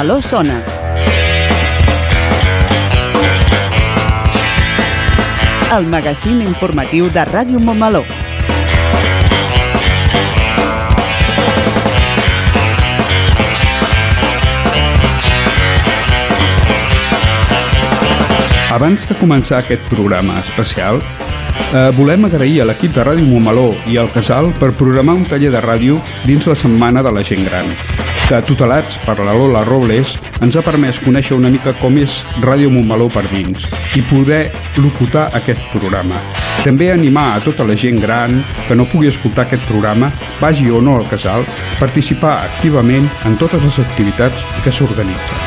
Montmeló sona. El magazín informatiu de Ràdio Montmeló. Abans de començar aquest programa especial, eh, volem agrair a l'equip de Ràdio Montmeló i al Casal per programar un taller de ràdio dins la Setmana de la Gent Gran, que, tutelats per la Lola Robles, ens ha permès conèixer una mica com és Ràdio Montmeló per dins i poder locutar aquest programa. També animar a tota la gent gran que no pugui escoltar aquest programa, vagi o no al casal, participar activament en totes les activitats que s'organitzen.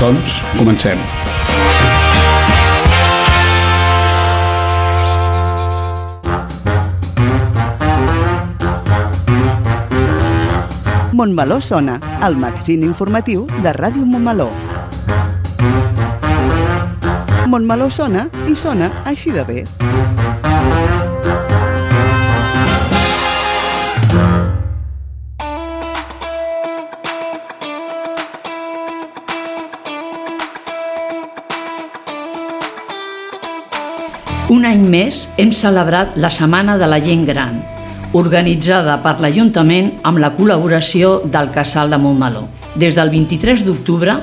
Doncs, comencem. Montmeló sona, el magazín informatiu de Ràdio Montmeló. Montmeló sona i sona així de bé. Un any més hem celebrat la Setmana de la Gent Gran, organitzada per l'Ajuntament amb la col·laboració del Casal de Montmeló. Des del 23 d'octubre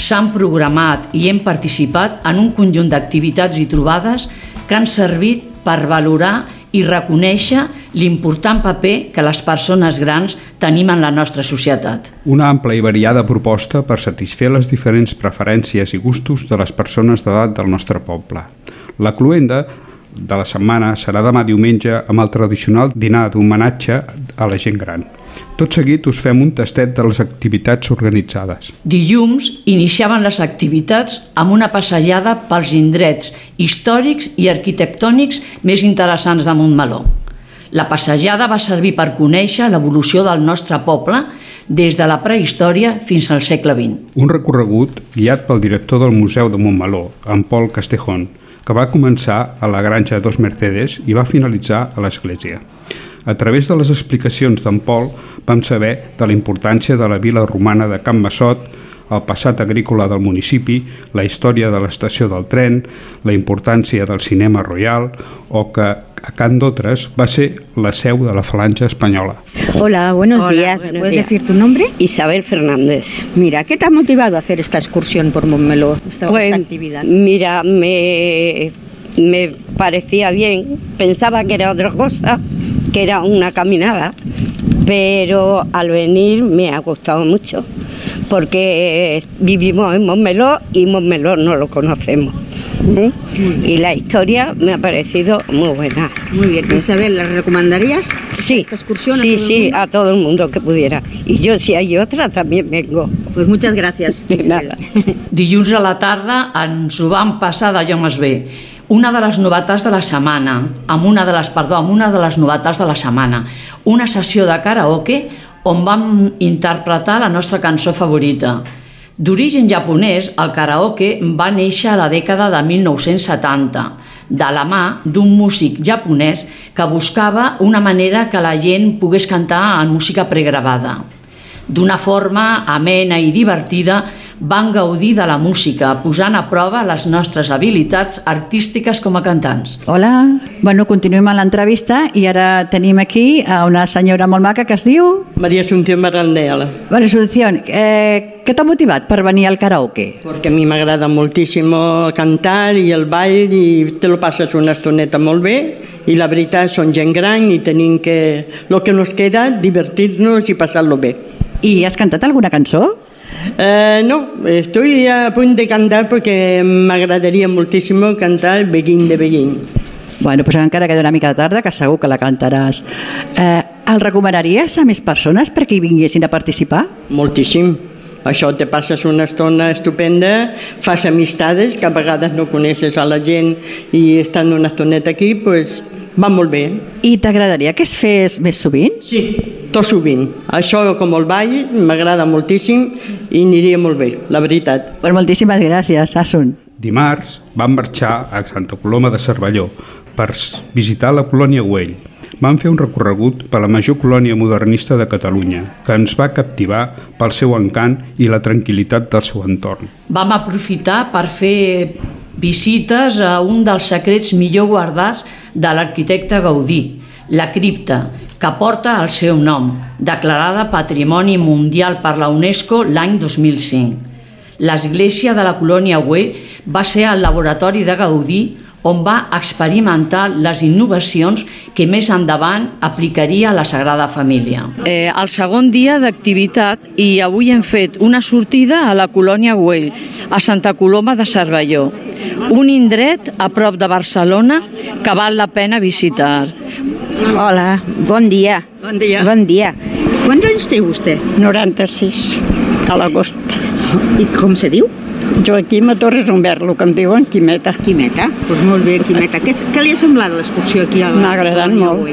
s'han programat i hem participat en un conjunt d'activitats i trobades que han servit per valorar i reconèixer l'important paper que les persones grans tenim en la nostra societat. Una ampla i variada proposta per satisfer les diferents preferències i gustos de les persones d'edat del nostre poble. La cluenda de la setmana serà demà diumenge amb el tradicional dinar d'homenatge a la gent gran. Tot seguit us fem un tastet de les activitats organitzades. Dilluns iniciaven les activitats amb una passejada pels indrets històrics i arquitectònics més interessants de Montmeló. La passejada va servir per conèixer l'evolució del nostre poble des de la prehistòria fins al segle XX. Un recorregut guiat pel director del Museu de Montmeló, en Pol Castejón, que va començar a la granja Dos Mercedes i va finalitzar a l'església. A través de les explicacions d'en Pol vam saber de la importància de la vila romana de Can Massot, el passat agrícola del municipi, la història de l'estació del tren, la importància del cinema royal o que a Can d'Otres va ser la seu de la falange espanyola. Hola, buenos Hola, días. buenos ¿Me puedes días. decir tu nombre? Isabel Fernández. Mira, ¿qué te ha motivado a hacer esta excursión por Montmeló, esta, Pues, esta actividad? mira, me, me parecía bien. Pensaba que era otra cosa, que era una caminada, pero al venir me ha gustado mucho, porque vivimos en Montmeló y Montmeló no lo conocemos. ¿eh? Y la historia me ha parecido muy buena. Muy bien. Isabel, ¿la recomendarías? Sí, ¿Esta excursión a sí, todo el sí, a todo el mundo que pudiera. Y yo si hay otra también vengo. Pues muchas gracias. De Isabel. nada. Dilluns a la tarda ens ho vam passar d'allò més bé. Una de les novetats de la setmana, amb una de les, perdó, amb una de les novetats de la setmana, una sessió de karaoke on vam interpretar la nostra cançó favorita. D'origen japonès, el karaoke va néixer a la dècada de 1970, de la mà d'un músic japonès que buscava una manera que la gent pogués cantar en música pregravada. D'una forma amena i divertida, van gaudir de la música, posant a prova les nostres habilitats artístiques com a cantants. Hola, bueno, continuem amb l'entrevista i ara tenim aquí a una senyora molt maca que es diu... María Asunción Barandela, Bueno, Asunción, eh, què t'ha motivat per venir al karaoke? porque a mí me agrada muchísimo cantar y el ball y te lo pasas una estoneta molt bé y la veritat són gent gran i tenim que, lo que nos queda, divertir-nos i passar-lo bé. I has cantat alguna cançó? Eh, no, estoy a punt de cantar porque m'agradaria moltísimo cantar Beguín de Beguín. Bueno, pues encara queda una mica de tarda, que segur que la cantaràs. Eh, El recomanaries a més persones perquè hi vinguessin a participar? Moltíssim. Això te passes una estona estupenda, fas amistades, que a vegades no coneixes a la gent i estan una estoneta aquí, doncs va molt bé. I t'agradaria que es fes més sovint? Sí, tot sovint. Això com el ball m'agrada moltíssim i aniria molt bé, la veritat. Pues moltíssimes gràcies, Asun. Dimarts vam marxar a Santa Coloma de Cervelló per visitar la colònia Güell. Vam fer un recorregut per la major colònia modernista de Catalunya, que ens va captivar pel seu encant i la tranquil·litat del seu entorn. Vam aprofitar per fer visites a un dels secrets millor guardats de l'arquitecte Gaudí, la cripta, que porta el seu nom, declarada Patrimoni Mundial per la UNESCO l'any 2005. L'església de la colònia Güell va ser el laboratori de Gaudí on va experimentar les innovacions que més endavant aplicaria a la Sagrada Família. Eh, el segon dia d'activitat i avui hem fet una sortida a la colònia Güell, a Santa Coloma de Cervelló, un indret a prop de Barcelona que val la pena visitar. Hola, bon dia. Bon dia. Bon dia. Quants anys té vostè? 96, a l'agost. I com se diu? Joaquim a Torres Humbert, el que em diuen Quimeta. Quimeta. Doncs pues molt bé, Quimeta. Què, què li ha semblat l'excursió aquí a la M'ha agradat molt.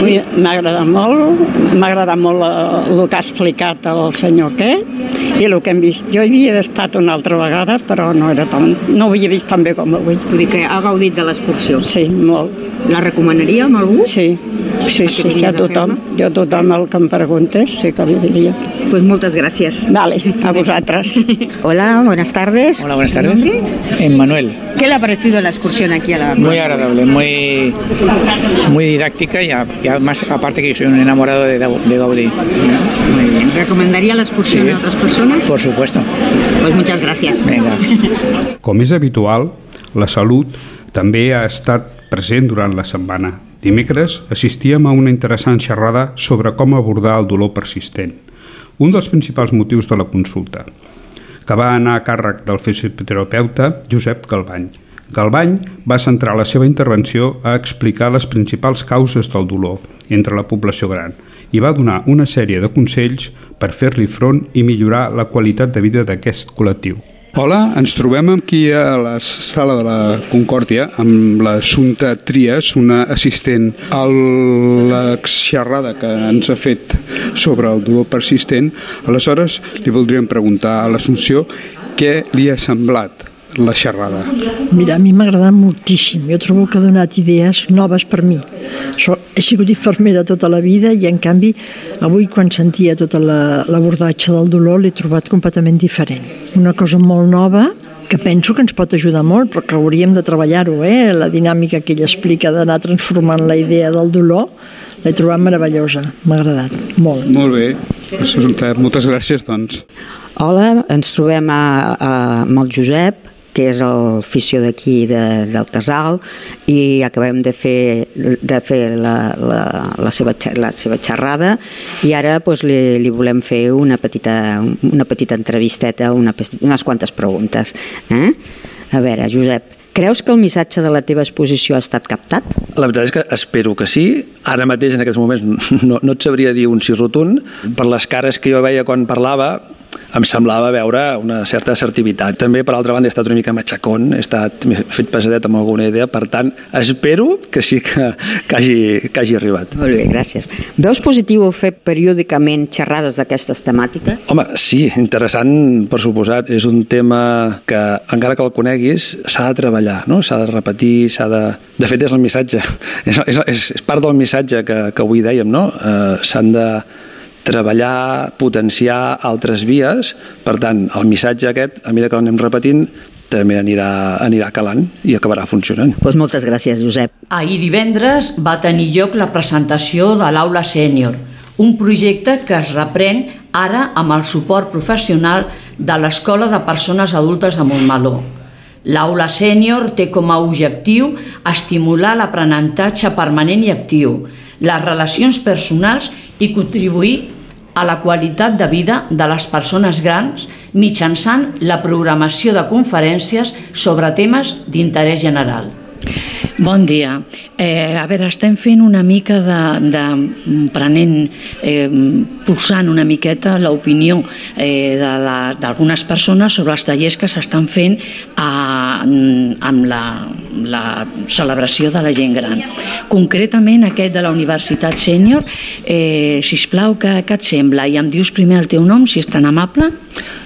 Dir, M'ha agradat molt, m'ha agradat molt eh, el que ha explicat el senyor aquest i el que hem vist. Jo hi havia estat una altra vegada, però no era tan, no ho havia vist tan bé com avui. Vull dir que ha gaudit de l'excursió. Sí, molt. La recomanaria amb algú? Sí, sí, sí, sí, a tothom. Jo a tothom el que em preguntes sí que li diria. Pues moltes gràcies. Vale, a vosaltres. Hola, buenas tardes. Hola, buenas tardes. Emmanuel. ¿Qué le ha parecido la excursión aquí a la Muy agradable, muy, muy didáctica y, a- y además, aparte que yo soy un enamorado de, de Gaudí. Muy bien. ¿Recomendaría la excursión Sí. a otras personas? Por supuesto. Pues muchas gracias. Venga. Com és habitual, la salut també ha estat present durant la setmana. Dimecres assistíem a una interessant xerrada sobre com abordar el dolor persistent, un dels principals motius de la consulta, que va anar a càrrec del fisioterapeuta Josep Galbany. Galbany va centrar la seva intervenció a explicar les principals causes del dolor entre la població gran i va donar una sèrie de consells per fer-li front i millorar la qualitat de vida d'aquest col·lectiu. Hola, ens trobem aquí a la sala de la Concòrdia amb l'Assumpta Trias, una assistent a l'exxerrada que ens ha fet sobre el dolor persistent. Aleshores, li voldríem preguntar a l'Assumpció què li ha semblat la xerrada. Mira, a mi m'ha agradat moltíssim. Jo trobo que ha donat idees noves per mi. So, he sigut infermera tota la vida i, en canvi, avui, quan sentia tot la- l'abordatge del dolor, l'he trobat completament diferent. Una cosa molt nova, que penso que ens pot ajudar molt, però que hauríem de treballar-ho, eh? La dinàmica que ella explica d'anar transformant la idea del dolor, l'he trobat meravellosa. M'ha agradat, molt. Molt bé, Assumpta, moltes gràcies, doncs. Hola, ens trobem a, a, amb el Josep, que és el fisio d'aquí de, del casal i acabem de fer, de fer la, la, la, seva, la seva xerrada i ara doncs, li, li volem fer una petita, una petita entrevisteta, una, unes quantes preguntes. Eh? A veure, Josep, creus que el missatge de la teva exposició ha estat captat? La veritat és que espero que sí. Ara mateix, en aquests moments, no, no et sabria dir un sí rotund. Per les cares que jo veia quan parlava, em semblava veure una certa assertivitat. També, per altra banda, he estat una mica matxacón, he, estat, m'he fet pesadet amb alguna idea, per tant, espero que sí que, que, hagi, que hagi arribat. Molt bé, gràcies. Veus positiu fer periòdicament xerrades d'aquestes temàtiques? Home, sí, interessant, per suposat. És un tema que, encara que el coneguis, s'ha de treballar, no? s'ha de repetir, s'ha de... De fet, és el missatge, és, és, és part del missatge que, que avui dèiem, no? Eh, s'han de treballar, potenciar altres vies, per tant, el missatge aquest, a mesura que l'anem repetint, també anirà, anirà calant i acabarà funcionant. Doncs moltes gràcies, Josep. Ahir divendres va tenir lloc la presentació de l'Aula Sènior, un projecte que es reprèn ara amb el suport professional de l'Escola de Persones Adultes de Montmeló. L'aula sènior té com a objectiu estimular l'aprenentatge permanent i actiu, les relacions personals i contribuir a la qualitat de vida de les persones grans mitjançant la programació de conferències sobre temes d'interès general. Bon dia. Eh, a veure, estem fent una mica de, de prenent, eh, pulsant una miqueta l'opinió eh, d'algunes persones sobre els tallers que s'estan fent a, amb la, la celebració de la gent gran. Concretament aquest de la Universitat Sènior, eh, sisplau, què, què et sembla? I em dius primer el teu nom, si és tan amable?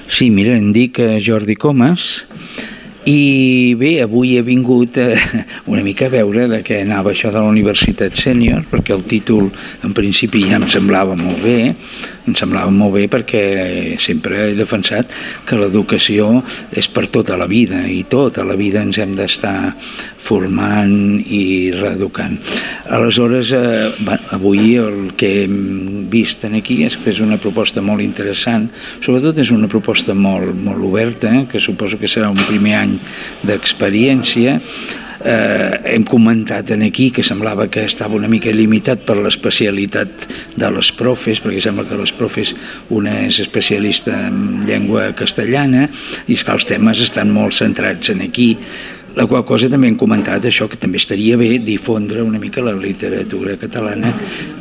Sí, mira, em dic Jordi Comas, i bé, avui he vingut eh, una mica a veure de què anava això de la Universitat Sènior, perquè el títol en principi ja em semblava molt bé, em semblava molt bé perquè sempre he defensat que l'educació és per tota la vida i tota la vida ens hem d'estar formant i reeducant. Aleshores, eh, avui el que hem vist aquí és que és una proposta molt interessant, sobretot és una proposta molt, molt oberta, eh, que suposo que serà un primer any d'experiència, eh, hem comentat en aquí que semblava que estava una mica limitat per l'especialitat de les profes, perquè sembla que les profes una és especialista en llengua castellana i és que els temes estan molt centrats en aquí la qual cosa també hem comentat això, que també estaria bé difondre una mica la literatura catalana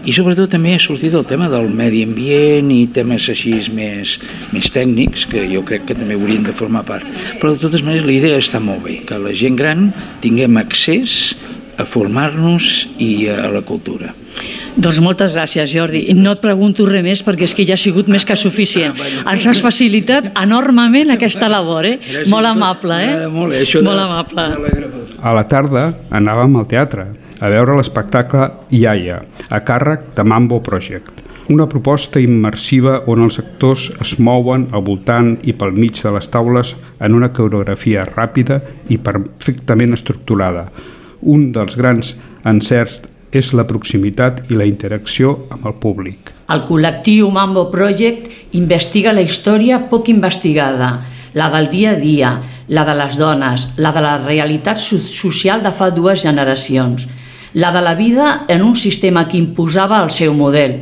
i sobretot també ha sortit el tema del medi ambient i temes així més, més tècnics que jo crec que també haurien de formar part. Però de totes maneres la idea està molt bé, que la gent gran tinguem accés a formar-nos i a la cultura. Doncs moltes gràcies, Jordi. No et pregunto res més perquè és que ja ha sigut més que suficient. Ens has facilitat enormement aquesta labor, eh? Molt amable, eh? Molt, eh? Això molt amable. A la tarda anàvem al teatre a veure l'espectacle Iaia, a càrrec de Mambo Project, una proposta immersiva on els actors es mouen al voltant i pel mig de les taules en una coreografia ràpida i perfectament estructurada. Un dels grans encerts és la proximitat i la interacció amb el públic. El col·lectiu Mambo Project investiga la història poc investigada, la del dia a dia, la de les dones, la de la realitat social de fa dues generacions, la de la vida en un sistema que imposava el seu model,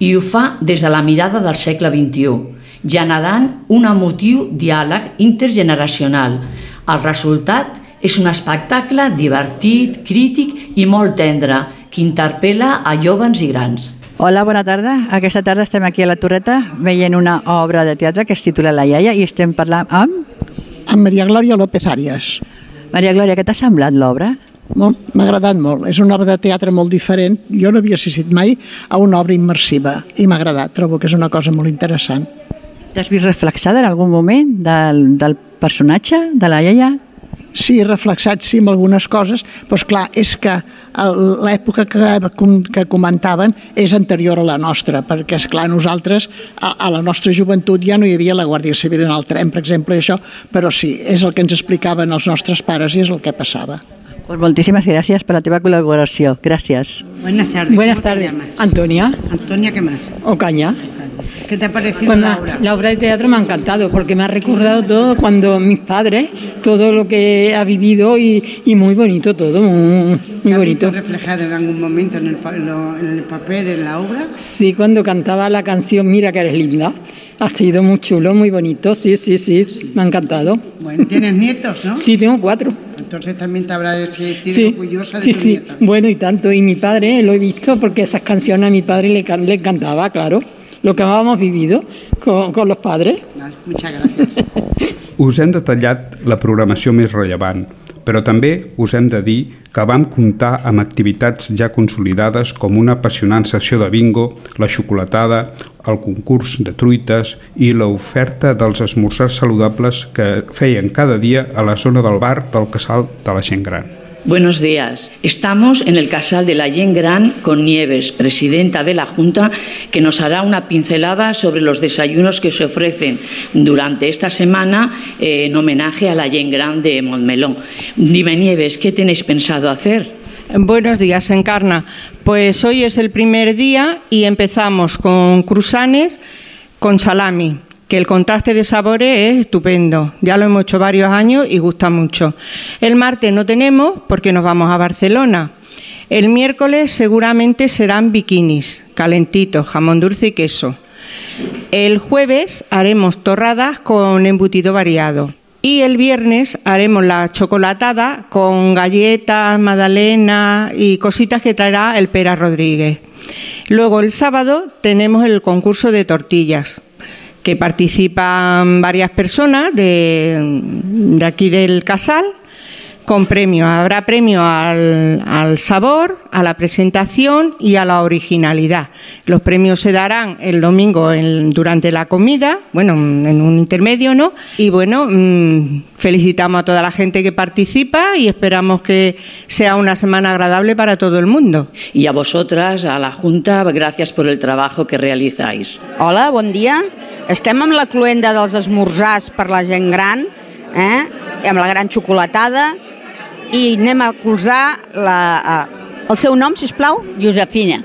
i ho fa des de la mirada del segle XXI, generant un emotiu diàleg intergeneracional. El resultat és un espectacle divertit, crític i molt tendre, que interpel·la a jovens i grans. Hola, bona tarda. Aquesta tarda estem aquí a la Torreta veient una obra de teatre que es titula La iaia i estem parlant amb... Amb Maria Glòria López Arias. Maria Glòria, què t'ha semblat l'obra? M'ha agradat molt. És una obra de teatre molt diferent. Jo no havia assistit mai a una obra immersiva i m'ha agradat. Trobo que és una cosa molt interessant. T'has vist reflexada en algun moment del, del personatge, de la iaia? Sí, reflexat sí amb algunes coses, però clar, és que l'època que, que comentaven és anterior a la nostra, perquè és clar, nosaltres a, a la nostra joventut ja no hi havia la Guàrdia Civil en el tren, per exemple, i això, però sí, és el que ens explicaven els nostres pares i és el que passava. Pues muchísimas gracias por la teva colaboración. Gracias. Buenas tardes. Buenas tardes. Antonia. Antonia, ¿qué más? Ocaña. ¿Qué te ha parecido pues la obra? La obra de teatro me ha encantado porque me ha recordado todo cuando mis padres, todo lo que ha vivido y, y muy bonito todo, muy, muy bonito. reflejado en algún momento en el, en el papel, en la obra? Sí, cuando cantaba la canción Mira que eres linda. Ha sido muy chulo, muy bonito, sí, sí, sí, me ha encantado. Bueno, ¿tienes nietos, no? Sí, tengo cuatro. Entonces también te habrás sentido sí, orgullosa de Sí, tu sí, nieta. bueno y tanto. Y mi padre lo he visto porque esas canciones a mi padre le, le encantaba, claro. Lo que habíamos vivido con, con los padres. Vale, muchas gracias. Us hem detallat la programació més rellevant, però també us hem de dir que vam comptar amb activitats ja consolidades com una apassionant sessió de bingo, la xocolatada, el concurs de truites i l'oferta dels esmorzars saludables que feien cada dia a la zona del bar del casal de la gent gran. Buenos días. Estamos en el Casal de la Yen Gran con Nieves, presidenta de la Junta, que nos hará una pincelada sobre los desayunos que se ofrecen durante esta semana eh, en homenaje a la Yen Gran de Montmeló. Dime, Nieves, ¿qué tenéis pensado hacer? Buenos días, Encarna. Pues hoy es el primer día y empezamos con cruzanes con salami, que el contraste de sabores es estupendo. Ya lo hemos hecho varios años y gusta mucho. El martes no tenemos porque nos vamos a Barcelona. El miércoles seguramente serán bikinis, calentitos, jamón dulce y queso. El jueves haremos torradas con embutido variado. Y el viernes haremos la chocolatada con galletas, magdalena y cositas que traerá el Pera Rodríguez. Luego el sábado tenemos el concurso de tortillas, que participan varias personas de, de aquí del Casal con premio. Habrá premio al, al, sabor, a la presentación y a la originalidad. Los premios se darán el domingo en, durante la comida, bueno, en un intermedio, ¿no? Y bueno, mmm, felicitamos a toda la gente que participa y esperamos que sea una semana agradable para todo el mundo. Y a vosotras, a la Junta, gracias por el trabajo que realizáis. Hola, bon dia. Estem amb la cluenda dels esmorzars per la gent gran, eh? amb la gran xocolatada, i anem a colzar la, uh, el seu nom, si us plau? Josefina.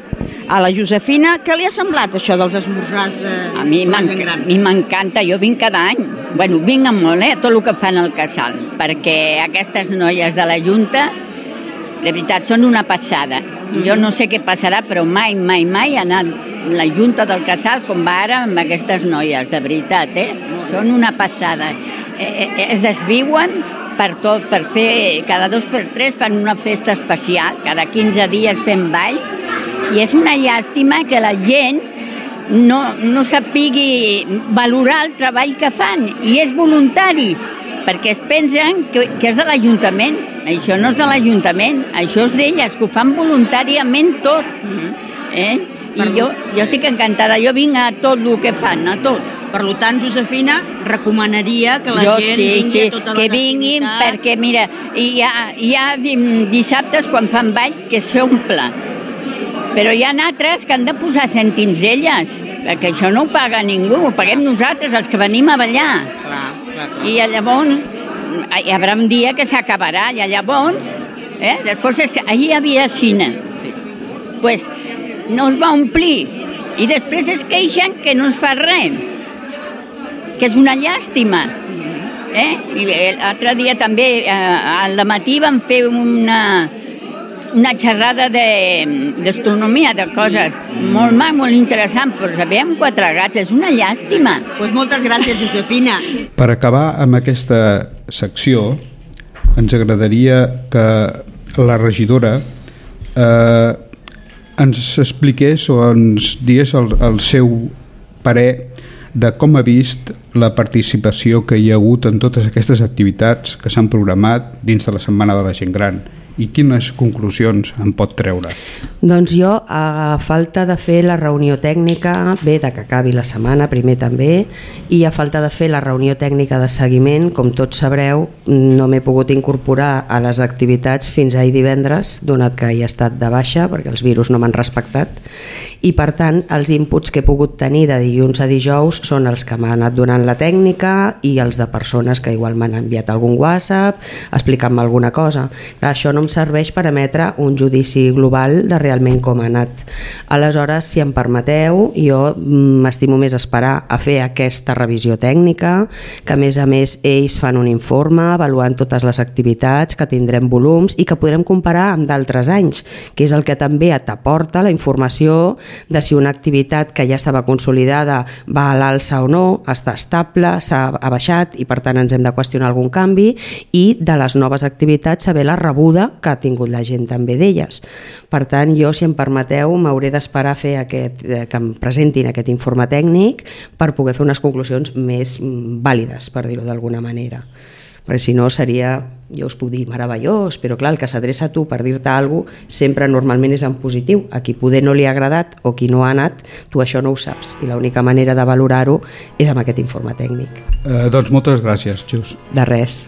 A la Josefina, què li ha semblat això dels esmorzars de A mi m'encanta, jo vinc cada any. Bueno, vinc amb molt, eh, tot el que fan al casal, perquè aquestes noies de la Junta, de veritat, són una passada. Jo no sé què passarà, però mai, mai, mai ha anat la Junta del Casal com va ara amb aquestes noies, de veritat, eh? Són una passada. Eh, eh, es desviuen per tot, per fer, cada dos per tres fan una festa especial, cada 15 dies fem ball, i és una llàstima que la gent no, no sapigui valorar el treball que fan, i és voluntari, perquè es pensen que, que és de l'Ajuntament. Això no és de l'Ajuntament, això és d'elles, que ho fan voluntàriament tot. Eh? I jo, jo estic encantada, jo vinc a tot el que fan, a tot. Per tant, Josefina, recomanaria que la jo gent sí, vingui sí, a totes que les vinguin activitats. perquè, mira, hi ha, hi ha dissabtes quan fan ball que s'omple, però hi ha altres que han de posar cèntims elles, perquè això no ho paga ningú, ho paguem nosaltres, els que venim a ballar. Clar, clar, clar. I llavors hi haurà un dia que s'acabarà, i llavors, eh? després és que ahir hi havia cine, sí. pues no es va omplir, i després es queixen que no es fa res, que és una llàstima. Eh? I l'altre dia també, eh, al matí van fer una, una xerrada d'astronomia, de, de coses molt mal, molt interessant, però sabíem quatre gats, és una llàstima. Pues moltes gràcies, Josefina. Per acabar amb aquesta secció, ens agradaria que la regidora eh, ens expliqués o ens digués el, el seu parer de com ha vist la participació que hi ha hagut en totes aquestes activitats que s'han programat dins de la Setmana de la Gent Gran i quines conclusions en pot treure? Doncs jo, a falta de fer la reunió tècnica, bé, de que acabi la setmana, primer també, i a falta de fer la reunió tècnica de seguiment, com tots sabreu, no m'he pogut incorporar a les activitats fins ahir divendres, donat que he estat de baixa, perquè els virus no m'han respectat, i per tant els inputs que he pogut tenir de dilluns a dijous són els que m'ha anat donant la tècnica i els de persones que igual m'han enviat algun WhatsApp explicant-me alguna cosa. Clar, això no em serveix per emetre un judici global de realment com ha anat. Aleshores, si em permeteu, jo m'estimo més esperar a fer aquesta revisió tècnica, que a més a més ells fan un informe avaluant totes les activitats, que tindrem volums i que podrem comparar amb d'altres anys, que és el que també t'aporta la informació de si una activitat que ja estava consolidada va a l'alça o no, està estable, s'ha abaixat i per tant ens hem de qüestionar algun canvi i de les noves activitats saber la rebuda que ha tingut la gent també d'elles. Per tant, jo, si em permeteu, m'hauré d'esperar fer aquest, eh, que em presentin aquest informe tècnic per poder fer unes conclusions més mm, vàlides, per dir-ho d'alguna manera perquè si no seria, jo us puc dir meravellós, però clar, el que s'adreça a tu per dir-te alguna cosa sempre normalment és en positiu. A qui poder no li ha agradat o qui no ha anat, tu això no ho saps i l'única manera de valorar-ho és amb aquest informe tècnic. Eh, doncs moltes gràcies, Jus. De res.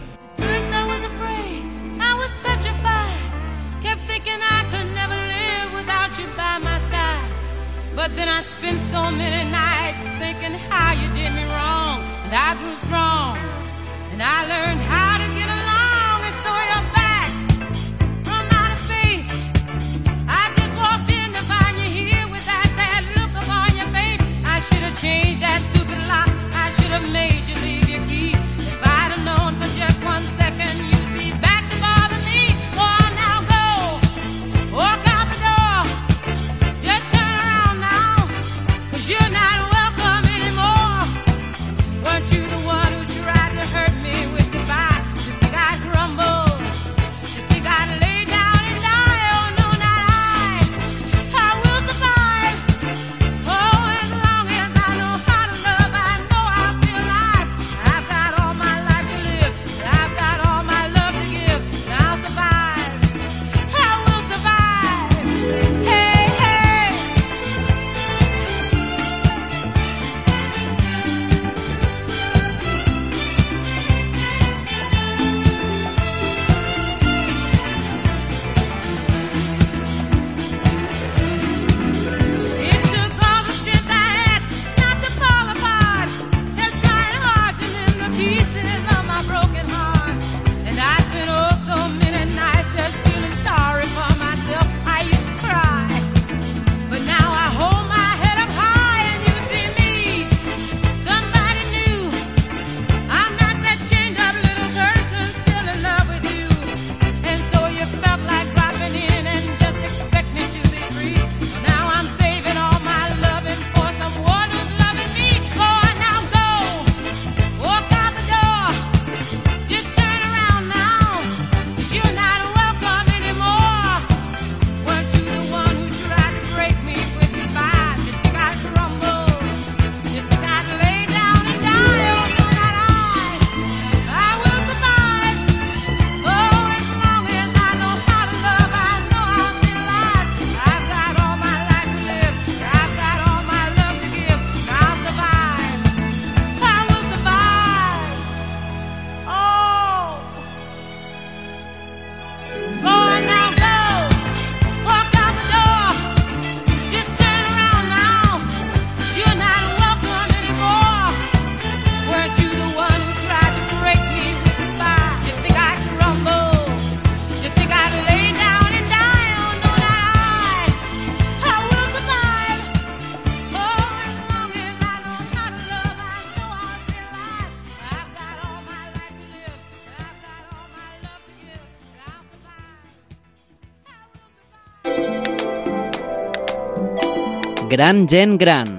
Gran Gent Gran.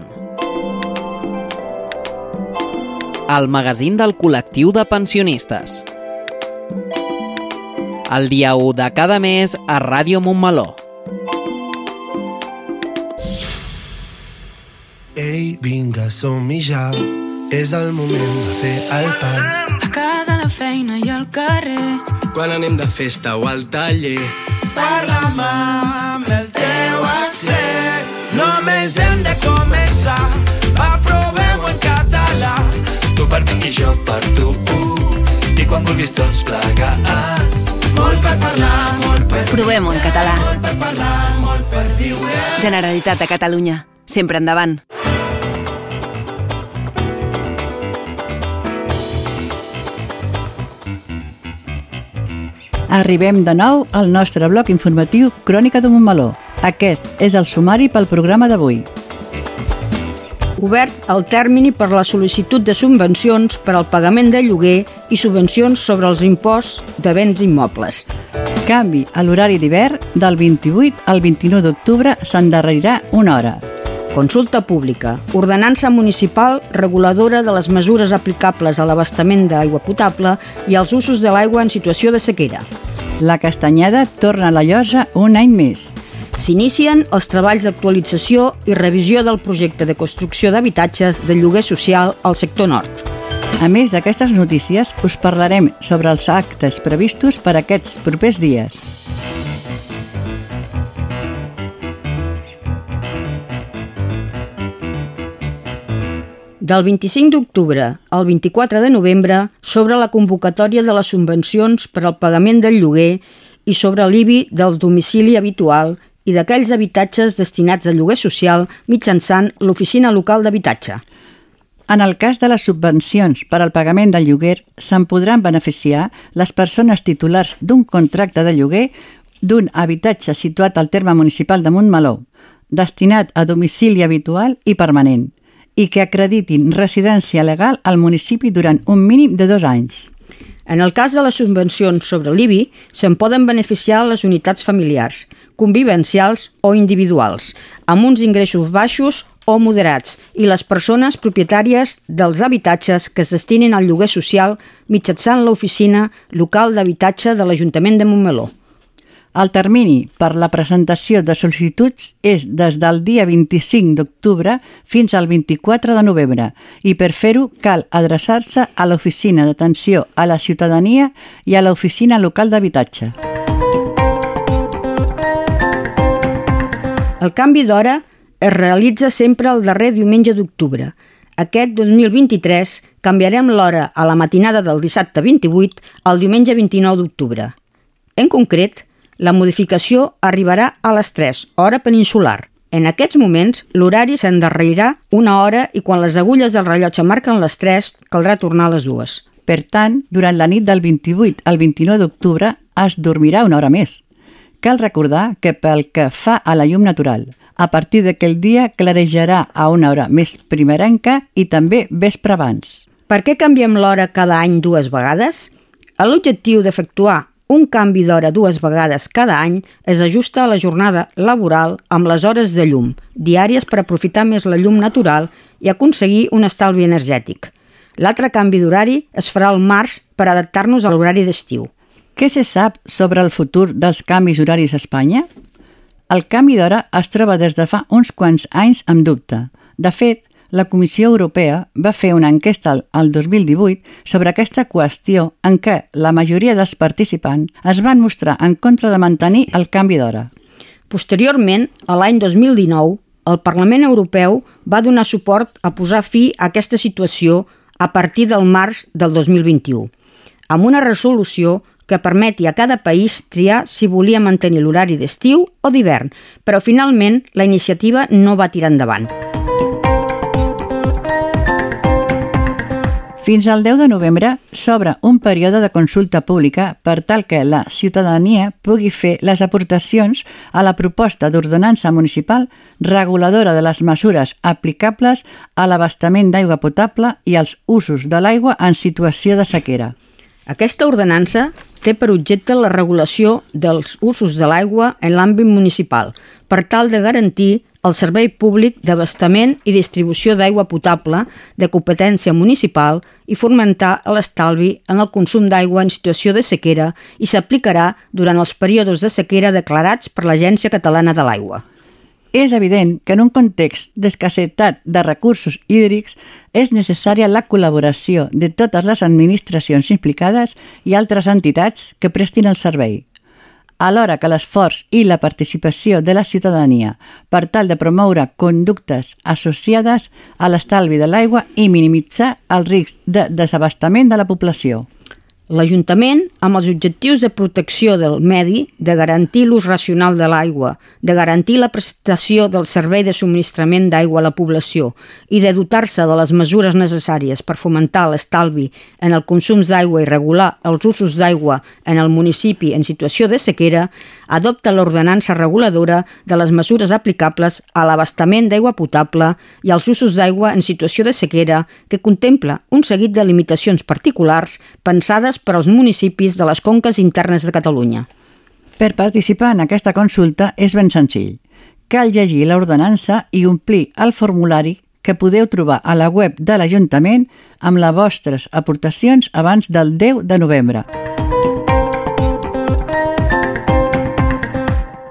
El magazín del col·lectiu de pensionistes. El dia 1 de cada mes a Ràdio Montmeló. Ei, vinga, som-hi ja. És el moment de fer el pas. A casa, a la feina i al carrer. Quan anem de festa o al taller. Parla'm amb el. Només hem de començar. Va, provem-ho en català. Tu per mi i jo per tu. I quan vulguis tots plegats. Molt per parlar, molt per Provem-ho en català. Molt per parlar, molt per viure. Generalitat de Catalunya. Sempre endavant. Arribem de nou al nostre bloc informatiu Crònica de Montmeló. Aquest és el sumari pel programa d'avui. Obert el termini per la sol·licitud de subvencions per al pagament de lloguer i subvencions sobre els imposts de béns immobles. Canvi a l'horari d'hivern del 28 al 29 d'octubre s'endarrerirà una hora. Consulta pública. Ordenança municipal reguladora de les mesures aplicables a l'abastament d'aigua potable i als usos de l'aigua en situació de sequera. La Castanyada torna a la llosa un any més. S'inicien els treballs d'actualització i revisió del projecte de construcció d'habitatges de lloguer social al sector nord. A més d'aquestes notícies, us parlarem sobre els actes previstos per aquests propers dies. Del 25 d'octubre al 24 de novembre sobre la convocatòria de les subvencions per al pagament del lloguer i sobre l'IBI del domicili habitual i d'aquells habitatges destinats a lloguer social mitjançant l'Oficina Local d'Habitatge. En el cas de les subvencions per al pagament del lloguer, se'n podran beneficiar les persones titulars d'un contracte de lloguer d'un habitatge situat al terme municipal de Montmeló, destinat a domicili habitual i permanent, i que acreditin residència legal al municipi durant un mínim de dos anys. En el cas de les subvencions sobre l'IBI, se'n poden beneficiar les unitats familiars, convivencials o individuals, amb uns ingressos baixos o moderats, i les persones propietàries dels habitatges que es destinin al lloguer social mitjançant l'oficina local d'habitatge de l'Ajuntament de Montmeló. El termini per la presentació de sol·licituds és des del dia 25 d'octubre fins al 24 de novembre i per fer-ho cal adreçar-se a l'Oficina d'Atenció a la Ciutadania i a l'Oficina Local d'Habitatge. El canvi d'hora es realitza sempre el darrer diumenge d'octubre. Aquest 2023 canviarem l'hora a la matinada del dissabte 28 al diumenge 29 d'octubre. En concret, la modificació arribarà a les 3, hora peninsular. En aquests moments, l'horari s'endarrerirà una hora i quan les agulles del rellotge marquen les 3, caldrà tornar a les dues. Per tant, durant la nit del 28 al 29 d'octubre es dormirà una hora més. Cal recordar que pel que fa a la llum natural, a partir d'aquell dia clarejarà a una hora més primerenca i també vespre abans. Per què canviem l'hora cada any dues vegades? L'objectiu d'efectuar un canvi d'hora dues vegades cada any es ajusta a la jornada laboral amb les hores de llum, diàries per aprofitar més la llum natural i aconseguir un estalvi energètic. L'altre canvi d'horari es farà al març per adaptar-nos a l'horari d'estiu. Què se sap sobre el futur dels canvis horaris a Espanya? El canvi d'hora es troba des de fa uns quants anys amb dubte. De fet, la Comissió Europea va fer una enquesta al 2018 sobre aquesta qüestió en què la majoria dels participants es van mostrar en contra de mantenir el canvi d'hora. Posteriorment, a l'any 2019, el Parlament Europeu va donar suport a posar fi a aquesta situació a partir del març del 2021, amb una resolució que permeti a cada país triar si volia mantenir l'horari d'estiu o d'hivern, però finalment la iniciativa no va tirar endavant. Fins al 10 de novembre s'obre un període de consulta pública per tal que la ciutadania pugui fer les aportacions a la proposta d'ordenança municipal reguladora de les mesures aplicables a l'abastament d'aigua potable i als usos de l'aigua en situació de sequera. Aquesta ordenança té per objecte la regulació dels usos de l'aigua en l'àmbit municipal, per tal de garantir el servei públic d'abastament i distribució d'aigua potable de competència municipal i fomentar l'estalvi en el consum d'aigua en situació de sequera i s'aplicarà durant els períodes de sequera declarats per l'Agència Catalana de l'Aigua. És evident que en un context d'escassetat de recursos hídrics és necessària la col·laboració de totes les administracions implicades i altres entitats que prestin el servei, alhora que l'esforç i la participació de la ciutadania per tal de promoure conductes associades a l'estalvi de l'aigua i minimitzar el risc de desabastament de la població. L'Ajuntament, amb els objectius de protecció del medi, de garantir l'ús racional de l'aigua, de garantir la prestació del servei de subministrament d'aigua a la població i de dotar-se de les mesures necessàries per fomentar l'estalvi en el consum d'aigua i regular els usos d'aigua en el municipi en situació de sequera, adopta l'ordenança reguladora de les mesures aplicables a l'abastament d'aigua potable i als usos d'aigua en situació de sequera que contempla un seguit de limitacions particulars pensades per als municipis de les conques internes de Catalunya. Per participar en aquesta consulta és ben senzill. Cal llegir l'ordenança i omplir el formulari que podeu trobar a la web de l'Ajuntament amb les vostres aportacions abans del 10 de novembre.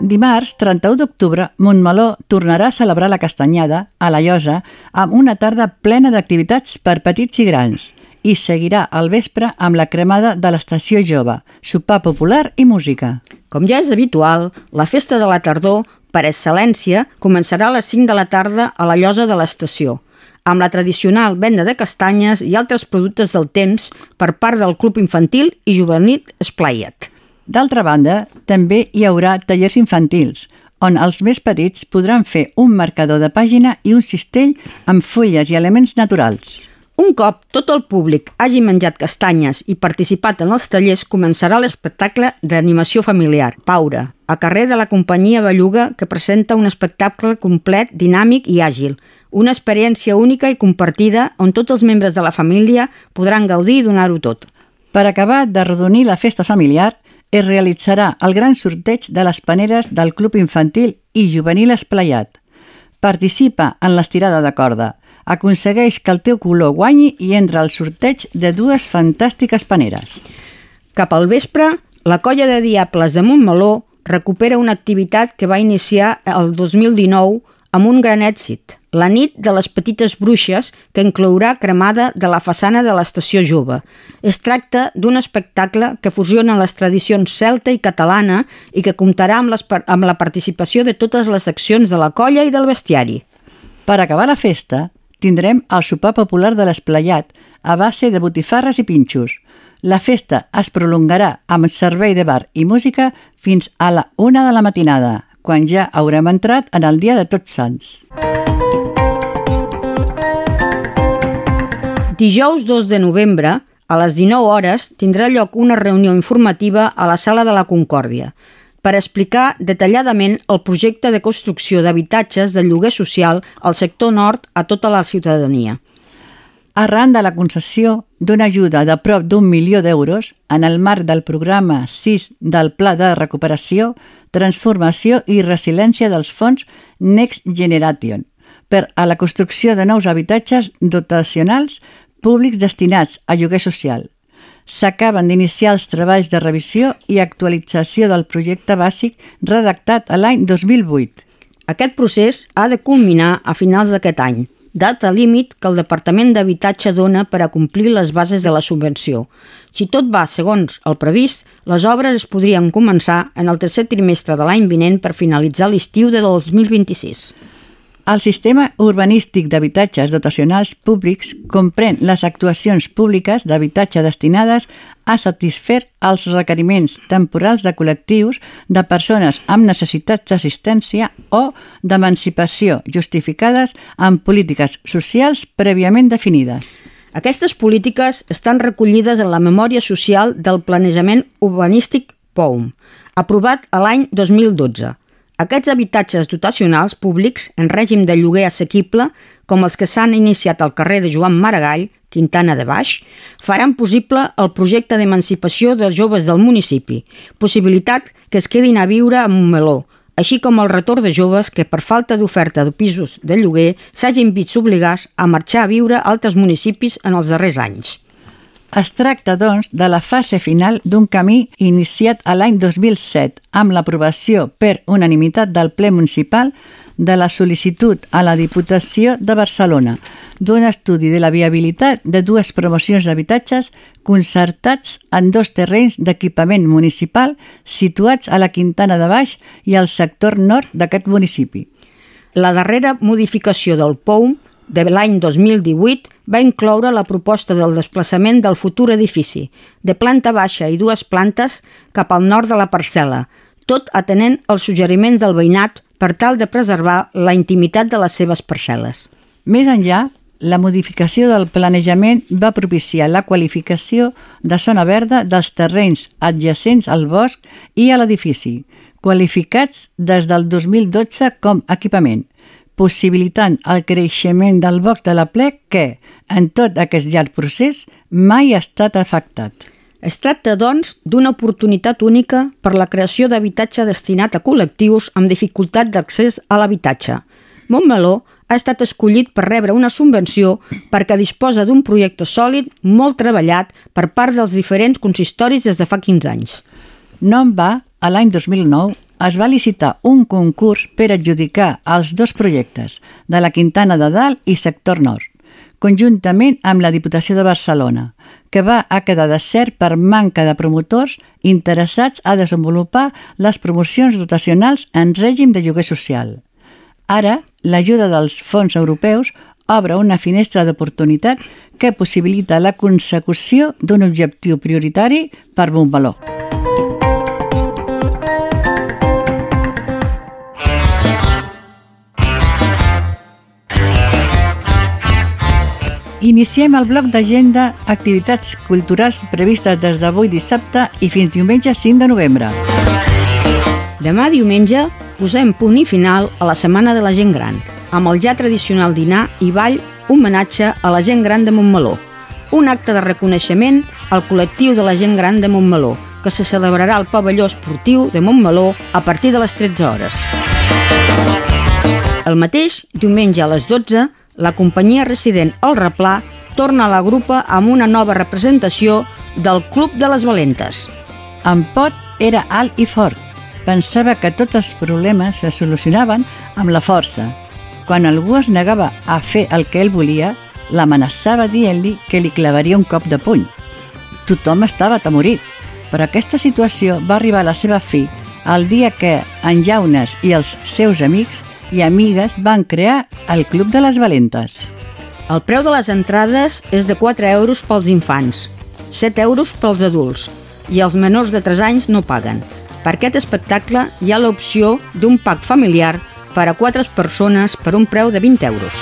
Dimarts, 31 d'octubre, Montmeló tornarà a celebrar la castanyada a la Llosa amb una tarda plena d'activitats per petits i grans i seguirà al vespre amb la cremada de l'estació jove, sopar popular i música. Com ja és habitual, la festa de la tardor, per excel·lència, començarà a les 5 de la tarda a la llosa de l'estació, amb la tradicional venda de castanyes i altres productes del temps per part del Club Infantil i Juvenil Esplayet. D'altra banda, també hi haurà tallers infantils, on els més petits podran fer un marcador de pàgina i un cistell amb fulles i elements naturals. Un cop tot el públic hagi menjat castanyes i participat en els tallers, començarà l'espectacle d'animació familiar, Paura, a carrer de la companyia Belluga, que presenta un espectacle complet, dinàmic i àgil. Una experiència única i compartida on tots els membres de la família podran gaudir i donar-ho tot. Per acabar de redonir la festa familiar, es realitzarà el gran sorteig de les paneres del Club Infantil i Juvenil Esplayat. Participa en l'estirada de corda. Aconsegueix que el teu color guanyi i entra al sorteig de dues fantàstiques paneres. Cap al vespre, la colla de Diables de Montmeló recupera una activitat que va iniciar el 2019 amb un gran èxit, la nit de les petites bruixes, que inclourà cremada de la façana de l'estació jove. Es tracta d'un espectacle que fusiona les tradicions celta i catalana i que comptarà amb, les, amb la participació de totes les seccions de la colla i del bestiari. Per acabar la festa, tindrem el sopar popular de l'Esplayat a base de botifarres i pinxos. La festa es prolongarà amb servei de bar i música fins a la una de la matinada, quan ja haurem entrat en el dia de Tots Sants. Dijous 2 de novembre, a les 19 hores, tindrà lloc una reunió informativa a la Sala de la Concòrdia per explicar detalladament el projecte de construcció d'habitatges de lloguer social al sector nord a tota la ciutadania. Arran de la concessió d'una ajuda de prop d'un milió d'euros en el marc del programa 6 del Pla de Recuperació, Transformació i Resiliència dels Fons Next Generation per a la construcció de nous habitatges dotacionals públics destinats a lloguer social. S'acaben d'iniciar els treballs de revisió i actualització del projecte bàsic redactat a l'any 2008. Aquest procés ha de culminar a finals d'aquest any, data límit que el Departament d'Habitatge dona per a complir les bases de la subvenció. Si tot va segons el previst, les obres es podrien començar en el tercer trimestre de l'any vinent per finalitzar l'estiu de 2026. El sistema urbanístic d'habitatges dotacionals públics comprèn les actuacions públiques d'habitatge destinades a satisfer els requeriments temporals de col·lectius de persones amb necessitats d'assistència o d'emancipació justificades amb polítiques socials prèviament definides. Aquestes polítiques estan recollides en la memòria social del planejament urbanístic POUM, aprovat a l'any 2012, aquests habitatges dotacionals públics en règim de lloguer assequible, com els que s'han iniciat al carrer de Joan Maragall, Quintana de Baix, faran possible el projecte d'emancipació dels joves del municipi, possibilitat que es quedin a viure a Montmeló, així com el retorn de joves que per falta d'oferta de pisos de lloguer s'hagin vist obligats a marxar a viure a altres municipis en els darrers anys. Es tracta, doncs, de la fase final d'un camí iniciat a l'any 2007 amb l'aprovació per unanimitat del ple municipal de la sol·licitud a la Diputació de Barcelona d'un estudi de la viabilitat de dues promocions d'habitatges concertats en dos terrenys d'equipament municipal situats a la Quintana de Baix i al sector nord d'aquest municipi. La darrera modificació del POUM de l'any 2018 va incloure la proposta del desplaçament del futur edifici, de planta baixa i dues plantes cap al nord de la parcel·la, tot atenent els suggeriments del veïnat per tal de preservar la intimitat de les seves parcel·les. Més enllà, la modificació del planejament va propiciar la qualificació de zona verda dels terrenys adjacents al bosc i a l'edifici, qualificats des del 2012 com equipament, possibilitant el creixement del bosc de la plec que, en tot aquest llarg procés, mai ha estat afectat. Es tracta, doncs, d'una oportunitat única per la creació d'habitatge destinat a col·lectius amb dificultat d'accés a l'habitatge. Montmeló ha estat escollit per rebre una subvenció perquè disposa d'un projecte sòlid molt treballat per part dels diferents consistoris des de fa 15 anys. No en va, a l'any 2009, es va licitar un concurs per adjudicar els dos projectes de la Quintana de Dalt i Sector Nord, conjuntament amb la Diputació de Barcelona, que va a quedar desert per manca de promotors interessats a desenvolupar les promocions dotacionals en règim de lloguer social. Ara, l'ajuda dels fons europeus obre una finestra d'oportunitat que possibilita la consecució d'un objectiu prioritari per Montmeló. Iniciem el bloc d'agenda activitats culturals previstes des d'avui dissabte i fins diumenge 5 de novembre. Demà diumenge posem punt i final a la Setmana de la Gent Gran, amb el ja tradicional dinar i ball homenatge a la gent gran de Montmeló, un acte de reconeixement al col·lectiu de la gent gran de Montmeló, que se celebrarà al pavelló esportiu de Montmeló a partir de les 13 hores. El mateix diumenge a les 12 la companyia resident El Replà torna a la grupa amb una nova representació del Club de les Valentes. En Pot era alt i fort. Pensava que tots els problemes se solucionaven amb la força. Quan algú es negava a fer el que ell volia, l'amenaçava dient-li que li clavaria un cop de puny. Tothom estava atemorit, però aquesta situació va arribar a la seva fi el dia que en Jaunes i els seus amics i amigues van crear el Club de les Valentes. El preu de les entrades és de 4 euros pels infants, 7 euros pels adults i els menors de 3 anys no paguen. Per aquest espectacle hi ha l'opció d'un pack familiar per a 4 persones per un preu de 20 euros.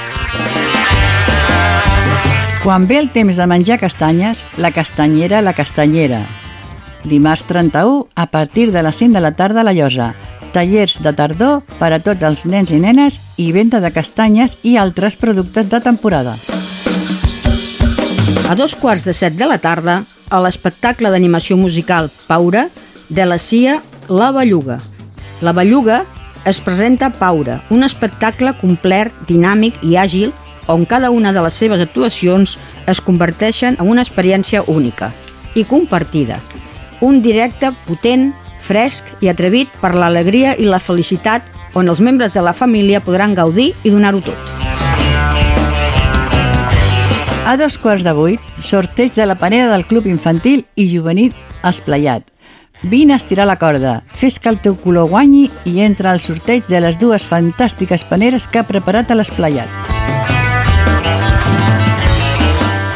Quan ve el temps de menjar castanyes, la castanyera, la castanyera. Dimarts 31, a partir de les 5 de la tarda a la Llosa. Tallers de tardor per a tots els nens i nenes i venda de castanyes i altres productes de temporada. A dos quarts de set de la tarda, a l'espectacle d'animació musical Paura, de la CIA La Belluga. La Belluga es presenta Paura, un espectacle complet, dinàmic i àgil on cada una de les seves actuacions es converteixen en una experiència única i compartida. Un directe potent, fresc i atrevit per l'alegria i la felicitat on els membres de la família podran gaudir i donar-ho tot. A dos quarts de vuit, sorteig de la panera del Club Infantil i Juvenil Esplayat. Vine a estirar la corda, fes que el teu color guanyi i entra al sorteig de les dues fantàstiques paneres que ha preparat a l'Esplayat.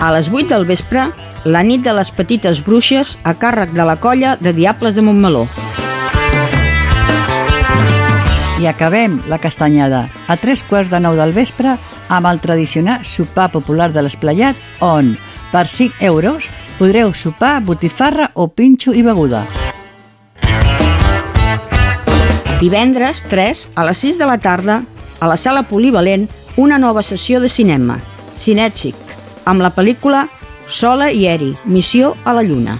A les 8 del vespre, la nit de les petites bruixes a càrrec de la colla de Diables de Montmeló. I acabem la castanyada a tres quarts de nou del vespre amb el tradicional sopar popular de l'Esplayat on, per 5 euros, podreu sopar botifarra o pinxo i beguda. Divendres 3, a les 6 de la tarda, a la sala polivalent, una nova sessió de cinema, Cinèxic, amb la pel·lícula Sola i Eri, Missió a la Lluna.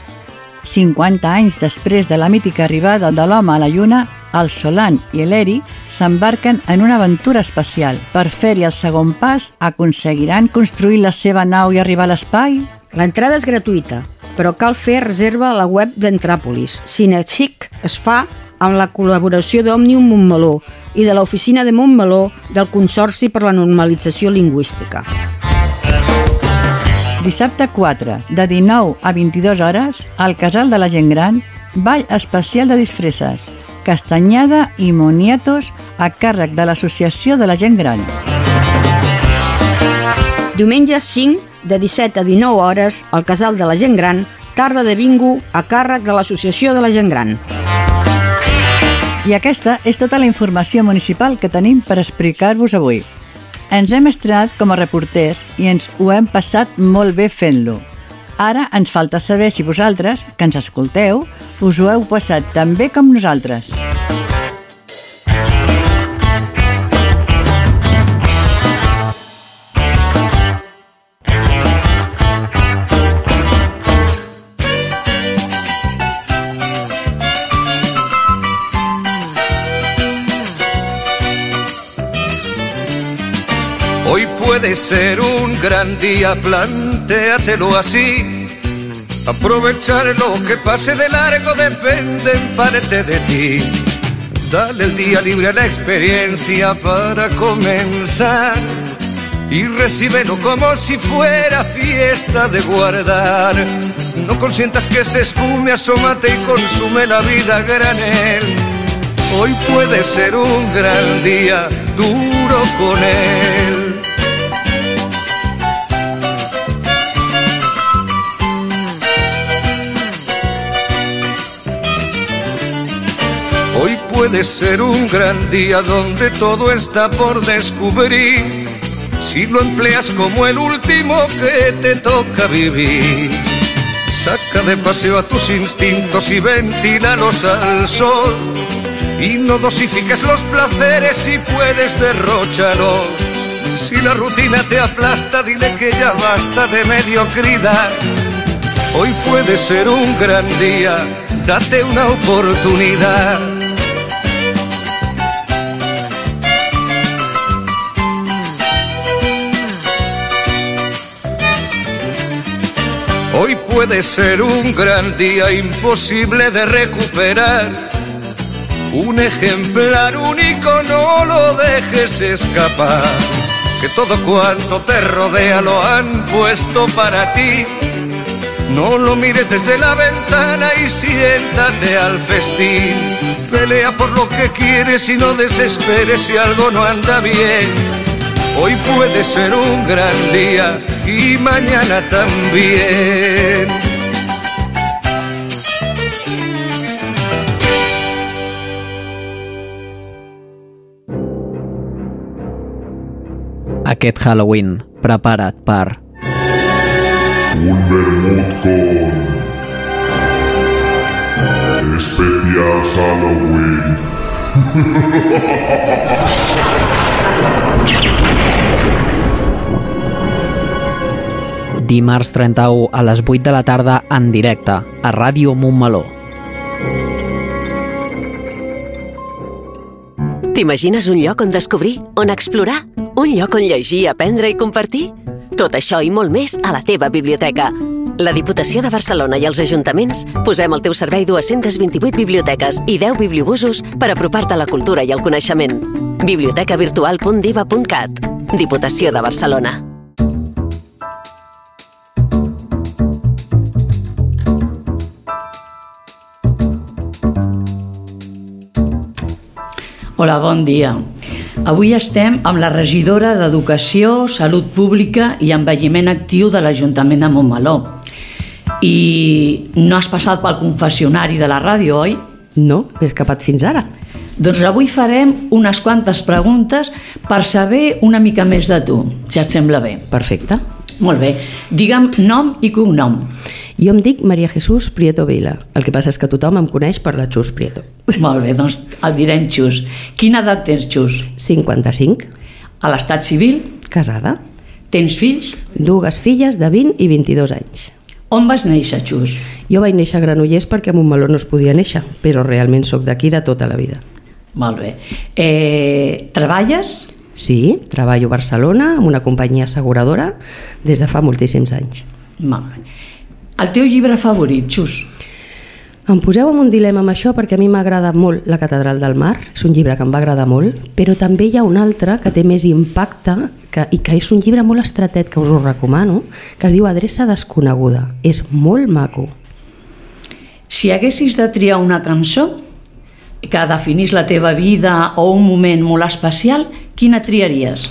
50 anys després de la mítica arribada de l'home a la Lluna, el Solan i l'Eri s'embarquen en una aventura espacial. Per fer-hi el segon pas, aconseguiran construir la seva nau i arribar a l'espai? L'entrada és gratuïta, però cal fer reserva a la web d'Entràpolis. Cinexic es fa amb la col·laboració d'Òmnium Montmeló i de l'Oficina de Montmeló del Consorci per la Normalització Lingüística. Dissabte 4, de 19 a 22 hores, al Casal de la Gent Gran, ball especial de disfresses, castanyada i moniatos a càrrec de l'Associació de la Gent Gran. Diumenge 5, de 17 a 19 hores, al Casal de la Gent Gran, tarda de bingo a càrrec de l'Associació de la Gent Gran. I aquesta és tota la informació municipal que tenim per explicar-vos avui. Ens hem estrenat com a reporters i ens ho hem passat molt bé fent-lo. Ara ens falta saber si vosaltres, que ens escolteu, us ho heu passat tan bé com nosaltres. Hoy puede ser un gran día, plantéatelo así. Aprovechar lo que pase de largo depende en parte de ti. Dale el día libre a la experiencia para comenzar y recíbelo como si fuera fiesta de guardar. No consientas que se esfume, asómate y consume la vida granel. Hoy puede ser un gran día, duro con él. Hoy puede ser un gran día donde todo está por descubrir. Si lo empleas como el último que te toca vivir. Saca de paseo a tus instintos y ventílalos al sol. Y no dosifiques los placeres si puedes derrocharlos. Si la rutina te aplasta, dile que ya basta de mediocridad. Hoy puede ser un gran día, date una oportunidad. Hoy puede ser un gran día imposible de recuperar. Un ejemplar único, no lo dejes escapar. Que todo cuanto te rodea lo han puesto para ti. No lo mires desde la ventana y siéntate al festín. Pelea por lo que quieres y no desesperes si algo no anda bien. Hoy puede ser un gran día y mañana también. Aquest Halloween, prepara't per... Un vermut con especial Halloween. Dimarts 31 a les 8 de la tarda en directe a Ràdio Montmeló. T'imagines un lloc on descobrir, on explorar? Un lloc on llegir, aprendre i compartir? Tot això i molt més a la teva biblioteca. La Diputació de Barcelona i els ajuntaments posem al teu servei 228 biblioteques i 10 bibliobusos per apropar-te a la cultura i el coneixement. bibliotecavirtual.diva.cat Diputació de Barcelona. Hola, bon dia. Avui estem amb la regidora d'Educació, Salut Pública i Envelliment Actiu de l'Ajuntament de Montmeló. I no has passat pel confessionari de la ràdio, oi? No, he escapat fins ara. Doncs avui farem unes quantes preguntes per saber una mica més de tu, si et sembla bé. Perfecte. Molt bé. Digue'm nom i cognom. Jo em dic Maria Jesús Prieto Vila. El que passa és que tothom em coneix per la Xus Prieto. Molt bé, doncs el direm Xus. Quina edat tens, Xus? 55. A l'estat civil? Casada. Tens fills? Dues filles de 20 i 22 anys. On vas néixer, Xus? Jo vaig néixer a Granollers perquè a Montmeló no es podia néixer, però realment sóc d'aquí de tota la vida. Molt bé. Eh, treballes? Sí, treballo a Barcelona amb una companyia asseguradora des de fa moltíssims anys. Molt bé. El teu llibre favorit, Xus? Em poseu en un dilema amb això perquè a mi m'agrada molt La Catedral del Mar, és un llibre que em va agradar molt, però també hi ha un altre que té més impacte que, i que és un llibre molt estretet que us ho recomano, que es diu Adreça desconeguda. És molt maco. Si haguessis de triar una cançó que definís la teva vida o un moment molt especial, quina triaries?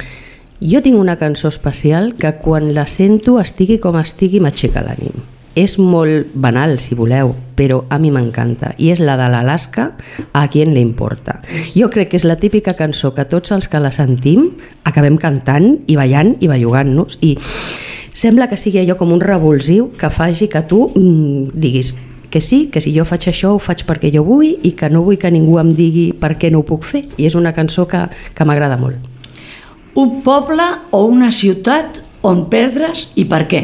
Jo tinc una cançó especial que quan la sento, estigui com estigui, m'aixeca l'ànim. És molt banal, si voleu, però a mi m'encanta. I és la de l'Alaska, a qui le importa. Jo crec que és la típica cançó que tots els que la sentim acabem cantant i ballant i bellugant-nos i sembla que sigui allò com un revulsiu que faci que tu mm, diguis que sí, que si jo faig això ho faig perquè jo vull i que no vull que ningú em digui per què no ho puc fer. I és una cançó que, que m'agrada molt. Un poble o una ciutat on perdre's i per què?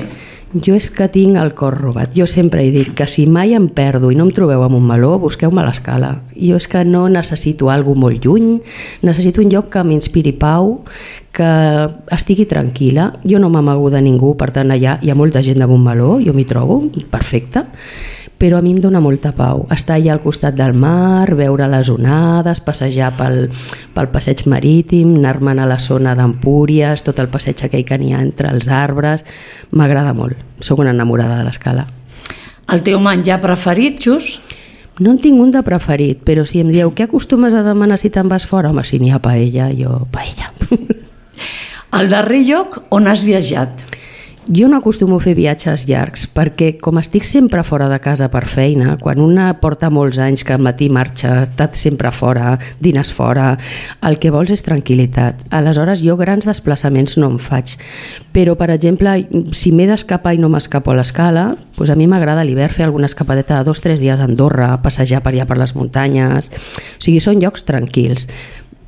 Jo és que tinc el cor robat. Jo sempre he dit que si mai em perdo i no em trobeu amb un meló, busqueu-me a l'escala. Jo és que no necessito alguna molt lluny, necessito un lloc que m'inspiri pau, que estigui tranquil·la. Jo no m'amago de ningú, per tant allà hi ha molta gent de Montmeló, jo m'hi trobo, perfecte però a mi em dona molta pau. Estar allà al costat del mar, veure les onades, passejar pel, pel passeig marítim, anar-me'n a la zona d'Empúries, tot el passeig aquell que n'hi ha entre els arbres, m'agrada molt. Sóc una enamorada de l'escala. El teu menjar preferit, Xus? No en tinc un de preferit, però si em dieu què acostumes a demanar si te'n vas fora? Home, si n'hi ha paella, jo paella. El darrer lloc on has viatjat? Jo no acostumo a fer viatges llargs perquè com estic sempre fora de casa per feina, quan una porta molts anys que al matí marxa, està sempre fora, dines fora, el que vols és tranquil·litat. Aleshores jo grans desplaçaments no en faig. Però, per exemple, si m'he d'escapar i no m'escapo a l'escala, doncs a mi m'agrada a l'hivern fer alguna escapadeta de dos o tres dies a Andorra, passejar per allà per les muntanyes... O sigui, són llocs tranquils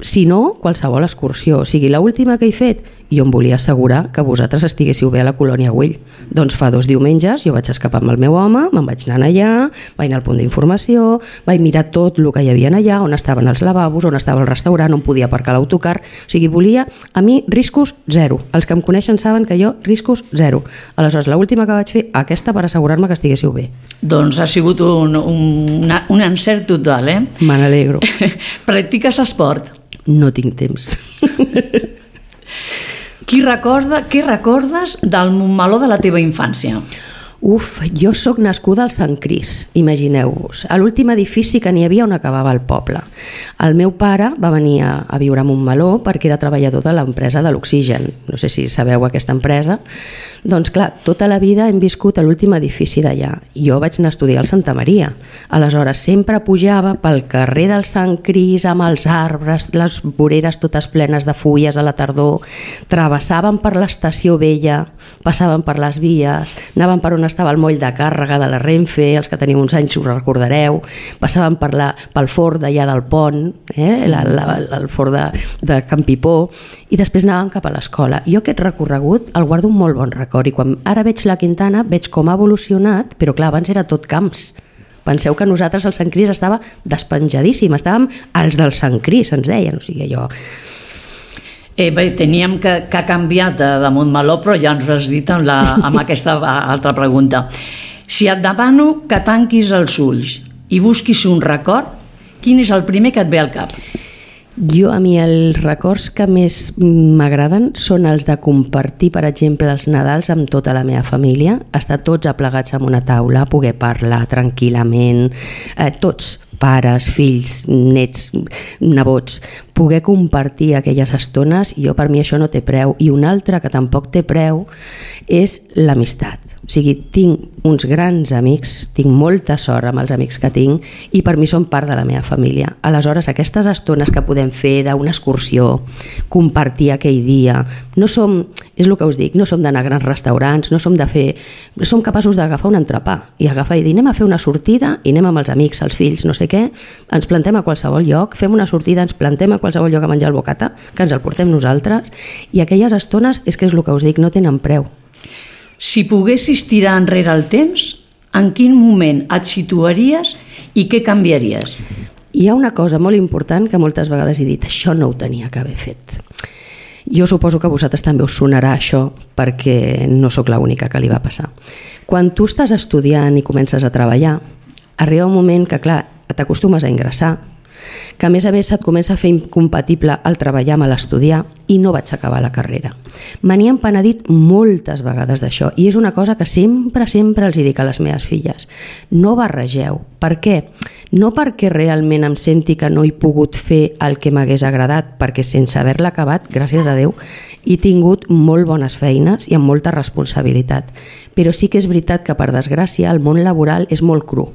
si no, qualsevol excursió. O sigui, l'última que he fet, jo em volia assegurar que vosaltres estiguéssiu bé a la colònia Güell. Doncs fa dos diumenges jo vaig escapar amb el meu home, me'n vaig anar allà, vaig anar al punt d'informació, vaig mirar tot el que hi havia allà, on estaven els lavabos, on estava el restaurant, on podia aparcar l'autocar. O sigui, volia, a mi, riscos zero. Els que em coneixen saben que jo, riscos zero. Aleshores, l'última que vaig fer, aquesta per assegurar-me que estiguéssiu bé. Doncs ha sigut un, un, un encert total, eh? Me n'alegro. Practiques l'esport? No tinc temps. Qui recorda, què recordes del Montmeló de la teva infància? Uf, jo sóc nascuda al Sant Cris, imagineu-vos, a l'últim edifici que n'hi havia on acabava el poble. El meu pare va venir a, a viure a Montmeló perquè era treballador de l'empresa de l'Oxigen. No sé si sabeu aquesta empresa. Doncs clar, tota la vida hem viscut a l'últim edifici d'allà. Jo vaig anar a estudiar al Santa Maria. Aleshores, sempre pujava pel carrer del Sant Cris amb els arbres, les voreres totes plenes de fulles a la tardor, travessaven per l'estació vella, passaven per les vies, anaven per on estava el moll de càrrega de la Renfe, els que teniu uns anys ho recordareu, passaven per la, pel fort d'allà del pont, eh? la, la, el fort de, de Campipó, i després anàvem cap a l'escola. Jo aquest recorregut el guardo un molt bon record i quan ara veig la Quintana veig com ha evolucionat, però clar, abans era tot camps. Penseu que nosaltres al Sant Cris estava despenjadíssim, estàvem als del Sant Cris, ens deien, o sigui, allò Eh, bé, teníem que, que ha canviat de, de Montmeló, però ja ens ho has dit amb, la, amb aquesta altra pregunta. Si et demano que tanquis els ulls i busquis un record, quin és el primer que et ve al cap? Jo, a mi, els records que més m'agraden són els de compartir, per exemple, els Nadals amb tota la meva família, estar tots aplegats en una taula, poder parlar tranquil·lament, eh, tots, pares, fills, nets, nebots, poder compartir aquelles estones, jo per mi això no té preu. I un altre que tampoc té preu és l'amistat. O sigui, tinc uns grans amics, tinc molta sort amb els amics que tinc i per mi són part de la meva família. Aleshores, aquestes estones que podem fer d'una excursió, compartir aquell dia, no som, és el que us dic, no som d'anar a grans restaurants, no som de fer, som capaços d'agafar un entrepà i agafar i dir anem a fer una sortida i anem amb els amics, els fills, no sé què, ens plantem a qualsevol lloc, fem una sortida, ens plantem a qualsevol lloc a menjar el bocata, que ens el portem nosaltres, i aquelles estones, és que és el que us dic, no tenen preu. Si poguessis tirar enrere el temps, en quin moment et situaries i què canviaries? hi ha una cosa molt important que moltes vegades he dit, això no ho tenia que haver fet. Jo suposo que a vosaltres també us sonarà això perquè no sóc l'única que li va passar. Quan tu estàs estudiant i comences a treballar, arriba un moment que, clar, t'acostumes a ingressar, que a més a més se't comença a fer incompatible el treballar amb l'estudiar i no vaig acabar la carrera. Me n'hi han penedit moltes vegades d'això i és una cosa que sempre, sempre els dic a les meves filles. No barregeu. Per què? No perquè realment em senti que no he pogut fer el que m'hagués agradat, perquè sense haver-la acabat, gràcies a Déu, he tingut molt bones feines i amb molta responsabilitat. Però sí que és veritat que, per desgràcia, el món laboral és molt cru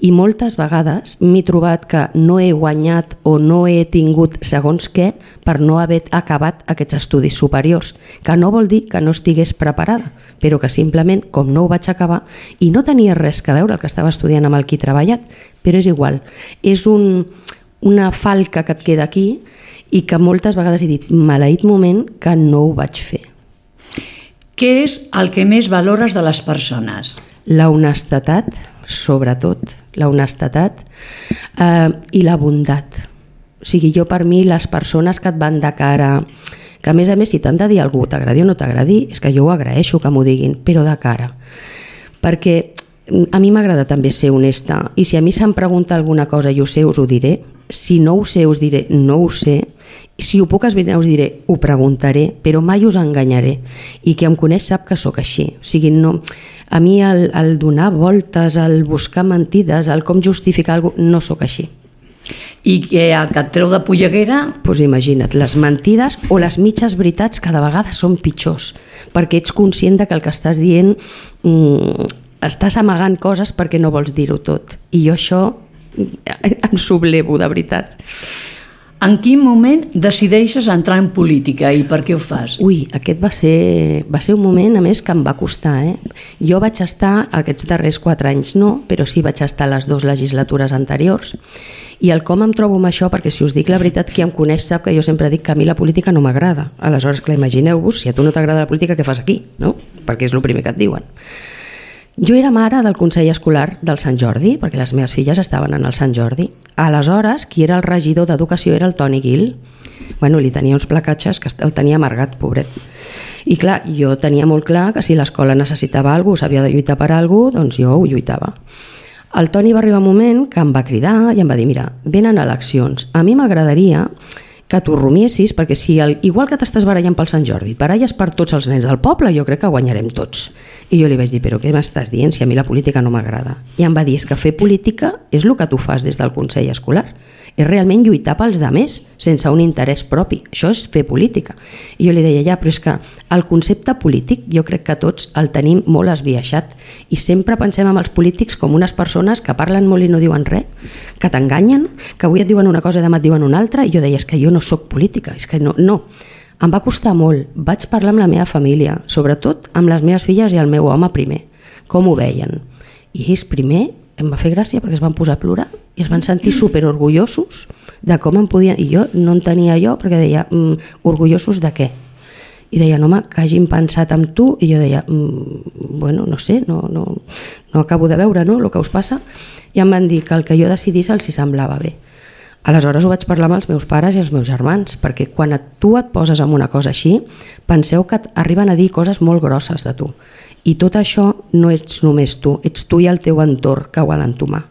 i moltes vegades m'he trobat que no he guanyat o no he tingut segons què per no haver acabat aquests estudis superiors, que no vol dir que no estigués preparada, però que simplement, com no ho vaig acabar, i no tenia res que veure el que estava estudiant amb el qui he treballat, però és igual, és un, una falca que et queda aquí i que moltes vegades he dit, maleït moment que no ho vaig fer. Què és el que més valores de les persones? La honestedat, sobretot, la honestedat eh, i la bondat. O sigui, jo per mi les persones que et van de cara, que a més a més si t'han de dir algú, t'agradi o no t'agradi, és que jo ho agraeixo que m'ho diguin, però de cara. Perquè a mi m'agrada també ser honesta i si a mi se'm pregunta alguna cosa i ho sé, us ho diré. Si no ho sé, us diré no ho sé. Si ho puc esbrinar, us diré ho preguntaré, però mai us enganyaré. I qui em coneix sap que sóc així. O sigui, no, a mi el, el donar voltes, el buscar mentides, el com justificar alguna cosa, no sóc així. I que el que et treu de polleguera... Doncs pues imagina't, les mentides o les mitges veritats cada vegada són pitjors, perquè ets conscient de que el que estàs dient mm, estàs amagant coses perquè no vols dir-ho tot. I jo això em sublevo, de veritat. En quin moment decideixes entrar en política i per què ho fas? Ui, aquest va ser, va ser un moment, a més, que em va costar. Eh? Jo vaig estar aquests darrers quatre anys no, però sí vaig estar les dues legislatures anteriors. I el com em trobo amb això, perquè si us dic la veritat, qui em coneix sap que jo sempre dic que a mi la política no m'agrada. Aleshores, clar, imagineu-vos, si a tu no t'agrada la política, què fas aquí? No? Perquè és el primer que et diuen. Jo era mare del Consell Escolar del Sant Jordi, perquè les meves filles estaven en el Sant Jordi. Aleshores, qui era el regidor d'Educació era el Toni Gil. Bueno, li tenia uns placatges que el tenia amargat, pobret. I clar, jo tenia molt clar que si l'escola necessitava alguna cosa, s'havia de lluitar per alguna cosa, doncs jo ho lluitava. El Toni va arribar un moment que em va cridar i em va dir, mira, venen eleccions. A mi m'agradaria que t'ho rumiessis, perquè si el, igual que t'estàs barallant pel Sant Jordi, baralles per tots els nens del poble, jo crec que guanyarem tots. I jo li vaig dir, però què m'estàs dient si a mi la política no m'agrada? I em va dir, és que fer política és el que tu fas des del Consell Escolar és realment lluitar pels demés sense un interès propi. Això és fer política. I jo li deia, ja, però és que el concepte polític jo crec que tots el tenim molt esbiaixat i sempre pensem en els polítics com unes persones que parlen molt i no diuen res, que t'enganyen, que avui et diuen una cosa demà et diuen una altra, i jo deia, és que jo no sóc política, és que no, no. Em va costar molt. Vaig parlar amb la meva família, sobretot amb les meves filles i el meu home primer, com ho veien. I ells primer em va fer gràcia perquè es van posar a plorar i es van sentir super orgullosos de com em podien... I jo no en tenia jo perquè deia, mm, orgullosos de què? I deia, home, que hagin pensat en tu i jo deia, mm, bueno, no sé, no, no, no acabo de veure no, el que us passa i em van dir que el que jo decidís els hi semblava bé. Aleshores ho vaig parlar amb els meus pares i els meus germans, perquè quan tu et poses en una cosa així, penseu que arriben a dir coses molt grosses de tu. I tot això no ets només tu, ets tu i el teu entorn que ho ha d'entomar.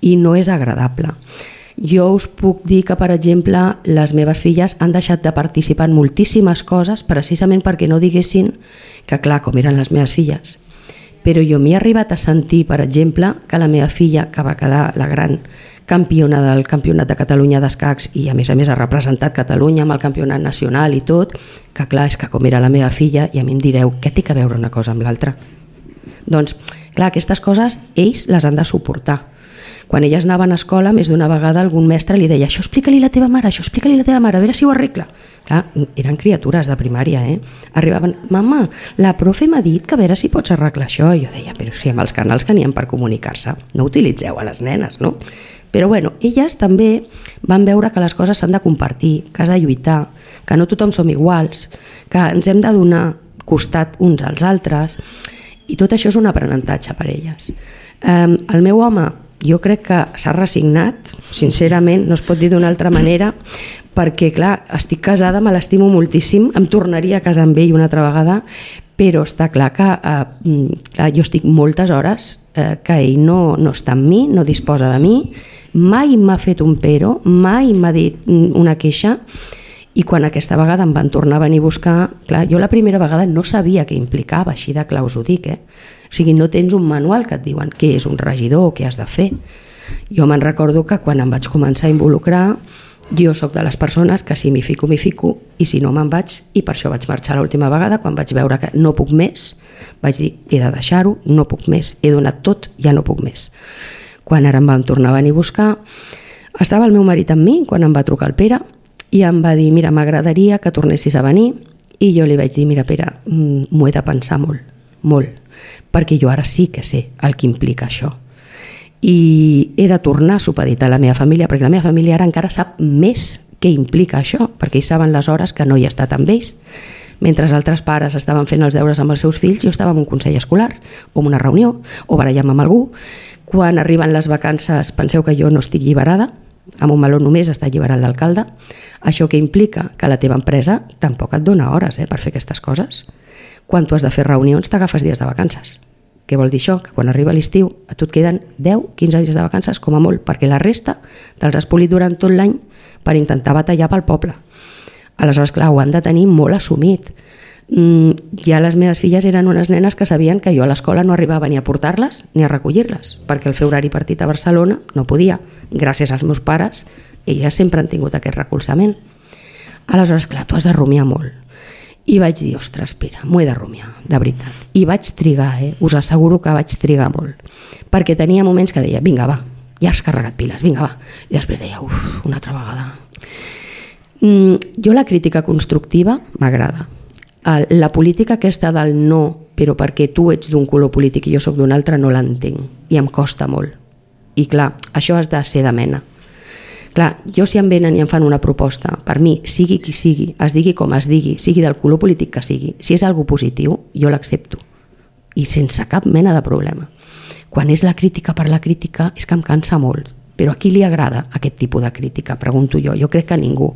I no és agradable. Jo us puc dir que, per exemple, les meves filles han deixat de participar en moltíssimes coses precisament perquè no diguessin que, clar, com eren les meves filles. Però jo m'he arribat a sentir, per exemple, que la meva filla, que va quedar la gran campiona del Campionat de Catalunya d'escacs i a més a més ha representat Catalunya amb el campionat nacional i tot, que clar, és que com era la meva filla i a mi em direu, què té que veure una cosa amb l'altra? Doncs, clar, aquestes coses ells les han de suportar. Quan elles anaven a escola, més d'una vegada algun mestre li deia això explica-li la teva mare, això explica-li la teva mare, a veure si ho arregla. Clar, eren criatures de primària, eh? Arribaven, mama, la profe m'ha dit que a veure si pots arreglar això. I jo deia, però si amb els canals que n'hi per comunicar-se, no utilitzeu a les nenes, no? Però bueno, elles també van veure que les coses s'han de compartir, que has de lluitar, que no tothom som iguals, que ens hem de donar costat uns als altres i tot això és un aprenentatge per elles. El meu home Jo crec que s'ha resignat, sincerament, no es pot dir d'una altra manera, perquè, clar, estic casada, me l'estimo moltíssim, em tornaria a casar amb ell una altra vegada, però està clar que eh, mm, clar, jo estic moltes hores eh, que ell no, no està amb mi, no disposa de mi, mai m'ha fet un pero, mai m'ha dit mm, una queixa, i quan aquesta vegada em van tornar a venir a buscar, clar, jo la primera vegada no sabia què implicava, així de claus ho dic, eh? O sigui, no tens un manual que et diuen què és un regidor o què has de fer. Jo me'n recordo que quan em vaig començar a involucrar, jo sóc de les persones que si m'hi fico, m'hi fico, i si no me'n vaig, i per això vaig marxar l'última vegada, quan vaig veure que no puc més, vaig dir, he de deixar-ho, no puc més, he donat tot, ja no puc més. Quan ara em van tornar a venir a buscar, estava el meu marit amb mi, quan em va trucar el Pere, i em va dir, mira, m'agradaria que tornessis a venir, i jo li vaig dir, mira, Pere, mm, m'ho he de pensar molt, molt, perquè jo ara sí que sé el que implica això. I he de tornar a supeditar la meva família, perquè la meva família ara encara sap més què implica això, perquè ells saben les hores que no hi he estat amb ells. Mentre altres pares estaven fent els deures amb els seus fills, jo estava en un consell escolar, o en una reunió, o barallant amb algú. Quan arriben les vacances, penseu que jo no estic lliberada, amb un meló només està alliberat l'alcalde. Això que implica que la teva empresa tampoc et dona hores eh, per fer aquestes coses. Quan tu has de fer reunions t'agafes dies de vacances. Què vol dir això? Que quan arriba l'estiu a tu et queden 10-15 dies de vacances com a molt, perquè la resta te'ls has polit durant tot l'any per intentar batallar pel poble. Aleshores, clar, ho han de tenir molt assumit. Mm, ja les meves filles eren unes nenes que sabien que jo a l'escola no arribava ni a portar-les ni a recollir-les, perquè el fer horari partit a Barcelona no podia. Gràcies als meus pares, elles sempre han tingut aquest recolzament. Aleshores, clar, tu has de rumiar molt. I vaig dir, ostres, espera, m'ho he de rumiar, de veritat. I vaig trigar, eh? us asseguro que vaig trigar molt. Perquè tenia moments que deia, vinga, va, ja has carregat piles, vinga, va. I després deia, uf, una altra vegada. Mm, jo la crítica constructiva m'agrada. La política aquesta del no, però perquè tu ets d'un color polític i jo sóc d'un altre, no l'entenc. I em costa molt. I clar, això has de ser de mena. Clar, jo si em venen i em fan una proposta, per mi, sigui qui sigui, es digui com es digui, sigui del color polític que sigui, si és algo positiu, jo l'accepto. I sense cap mena de problema. Quan és la crítica per la crítica, és que em cansa molt. Però a qui li agrada aquest tipus de crítica? Pregunto jo. Jo crec que a ningú.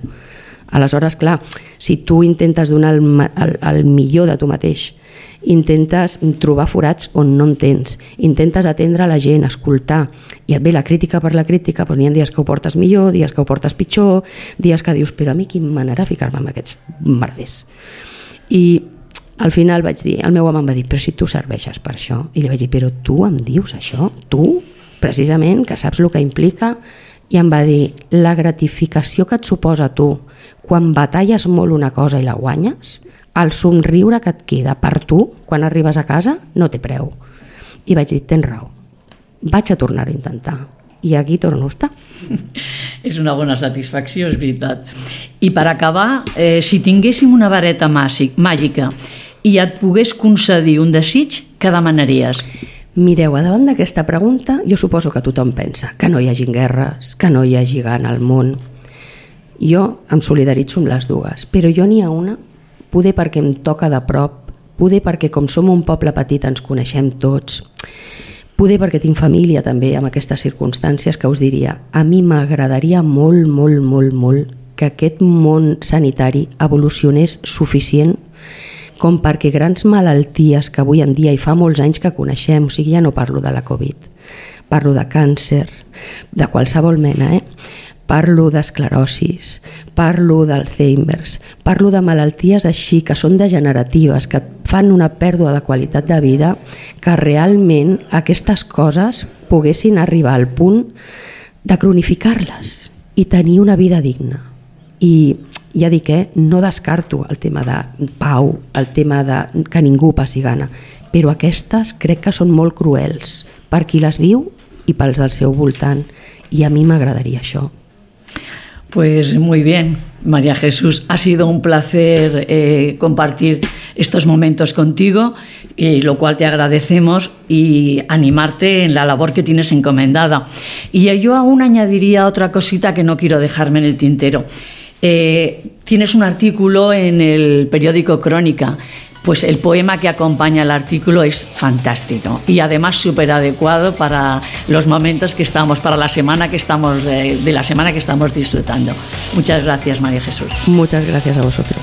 Aleshores, clar, si tu intentes donar el, el, el millor de tu mateix, intentes trobar forats on no en tens, intentes atendre la gent, escoltar, i et ve la crítica per la crítica, doncs n'hi ha dies que ho portes millor, dies que ho portes pitjor, dies que dius, però a mi quin manera ficar-me amb aquests merders. I al final vaig dir, el meu home em va dir, però si tu serveixes per això. I li vaig dir, però tu em dius això? Tu, precisament, que saps el que implica? I em va dir, la gratificació que et suposa tu quan batalles molt una cosa i la guanyes, el somriure que et queda per tu quan arribes a casa no té preu. I vaig dir, tens raó, vaig a tornar-ho a intentar. I aquí torno a estar. És una bona satisfacció, és veritat. I per acabar, eh, si tinguéssim una vareta màgic, màgica i et pogués concedir un desig, què demanaries? Mireu, davant d'aquesta pregunta, jo suposo que tothom pensa que no hi hagi guerres, que no hi hagi gana al món. Jo em solidaritzo amb les dues, però jo n'hi ha una, poder perquè em toca de prop, poder perquè com som un poble petit ens coneixem tots, poder perquè tinc família també amb aquestes circumstàncies que us diria, a mi m'agradaria molt, molt, molt, molt que aquest món sanitari evolucionés suficient com perquè grans malalties que avui en dia i fa molts anys que coneixem, o sigui, ja no parlo de la Covid, parlo de càncer, de qualsevol mena, eh? parlo d'esclerosis, parlo d'Alzheimer's, parlo de malalties així que són degeneratives, que fan una pèrdua de qualitat de vida, que realment aquestes coses poguessin arribar al punt de cronificar-les i tenir una vida digna. I ja dic, eh, no descarto el tema de pau, el tema de que ningú passi gana, però aquestes crec que són molt cruels per qui les viu i pels del seu voltant, i a mi m'agradaria això. Pues muy bien, María Jesús, ha sido un placer eh, compartir estos momentos contigo, y lo cual te agradecemos y animarte en la labor que tienes encomendada. Y yo aún añadiría otra cosita que no quiero dejarme en el tintero. Eh, tienes un artículo en el periódico Crónica pues el poema que acompaña el artículo es fantástico y además súper adecuado para los momentos que estamos, para la semana que estamos, de, de la semana que estamos disfrutando. Muchas gracias, María Jesús. Muchas gracias a vosotros.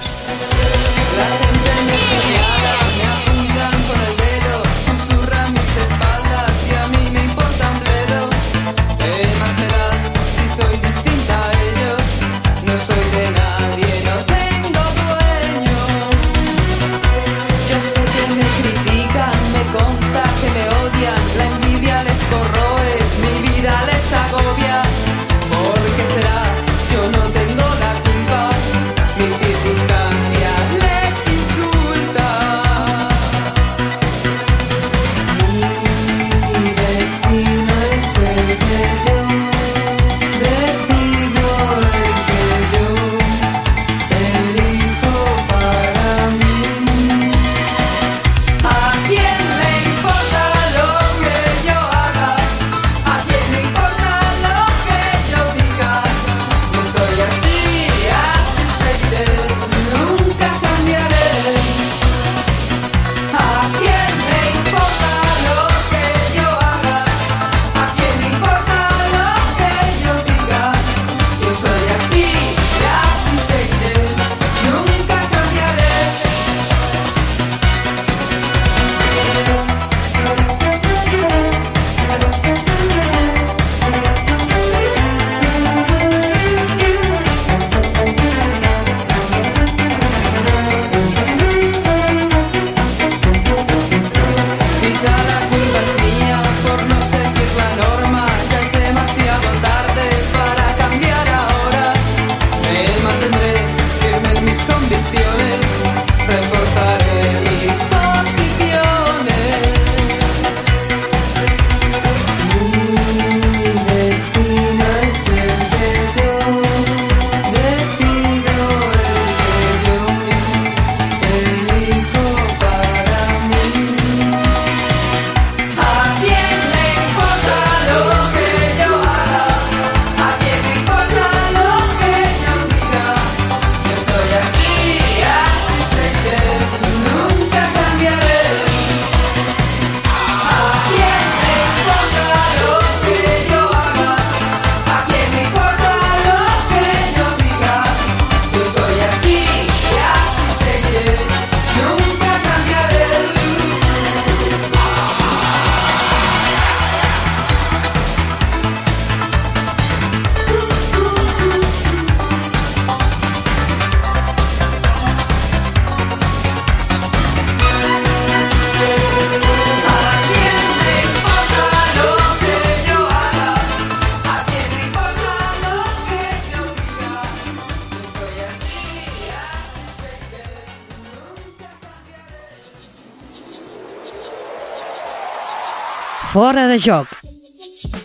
De joc.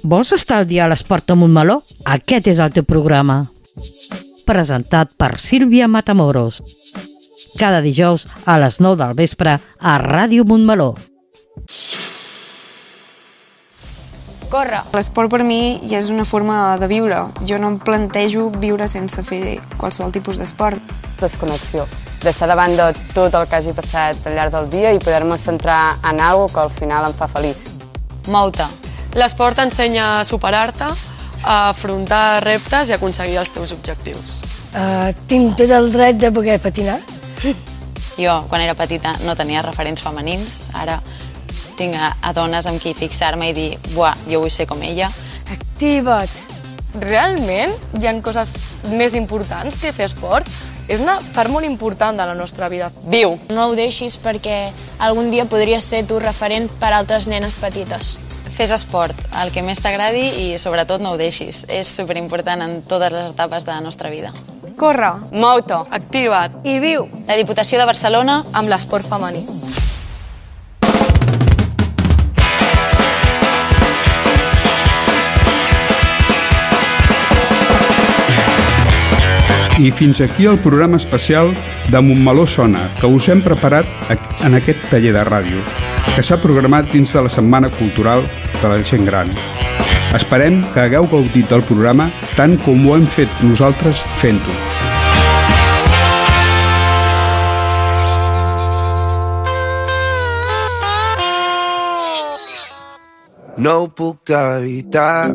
Vols estar al dia a l'esport a Montmeló? Aquest és el teu programa. Presentat per Sílvia Matamoros. Cada dijous a les 9 del vespre a Ràdio Montmeló. Corre. L'esport per mi ja és una forma de viure. Jo no em plantejo viure sense fer qualsevol tipus d'esport. Desconnexió. Deixar de banda tot el que hagi passat al llarg del dia i poder-me centrar en alguna que al final em fa feliç. Mou-te. L'esport t'ensenya a superar-te, a afrontar reptes i aconseguir els teus objectius. Uh, tinc tot el dret de poder patinar. Jo, quan era petita, no tenia referents femenins. Ara tinc a, a dones amb qui fixar-me i dir buah, jo vull ser com ella. Activa't. Realment hi han coses més importants que fer esport? És una part molt important de la nostra vida. Viu! No ho deixis perquè algun dia podries ser tu referent per a altres nenes petites. Fes esport, el que més t'agradi i sobretot no ho deixis. És superimportant en totes les etapes de la nostra vida. Corre. Mou-te. Activa't. I viu. La Diputació de Barcelona amb l'esport femení. I fins aquí el programa especial de Montmeló Sona, que us hem preparat en aquest taller de ràdio, que s'ha programat dins de la Setmana Cultural de la Gent Gran. Esperem que hagueu gaudit del programa tant com ho hem fet nosaltres fent-ho. No ho puc evitar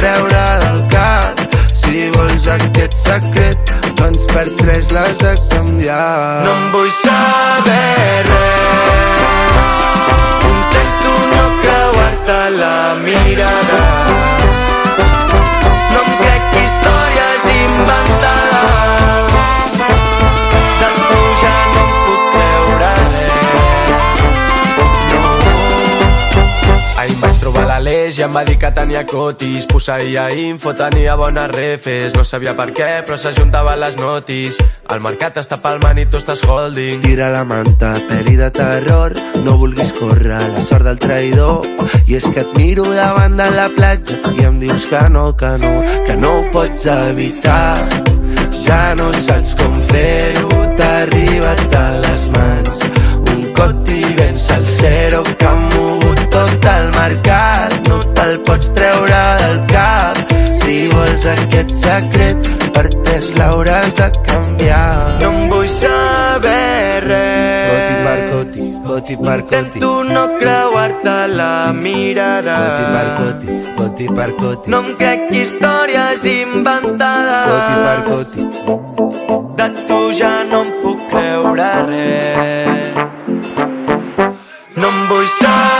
treure del cap. Si vols aquest secret, doncs per tres l'has de canviar. No em vull saber res. Intento no creuar-te la mirada. l'Aleix i em va dir que tenia cotis. Posseïa info, tenia bones refes. No sabia per què, però s'ajuntaven les notis. El mercat està palmant i tu estàs holding. Tira la manta, pel·li de terror. No vulguis córrer la sort del traïdor. I és que et miro davant de la platja I em dius que no, que no Que no ho pots evitar. Ja no saps com fer-ho. T'ha arribat a les mans Un coti ben salsero Que ha mogut tot el mercat te'l pots treure del cap. Si vols aquest secret Per tres l'hauràs de canviar. No em vull saber res. Coti per coti, coti per coti Intento no creuar-te la mirada. Coti per coti, coti per coti No em crec històries inventades. Coti per coti De tu ja no em puc creure res. No em vull saber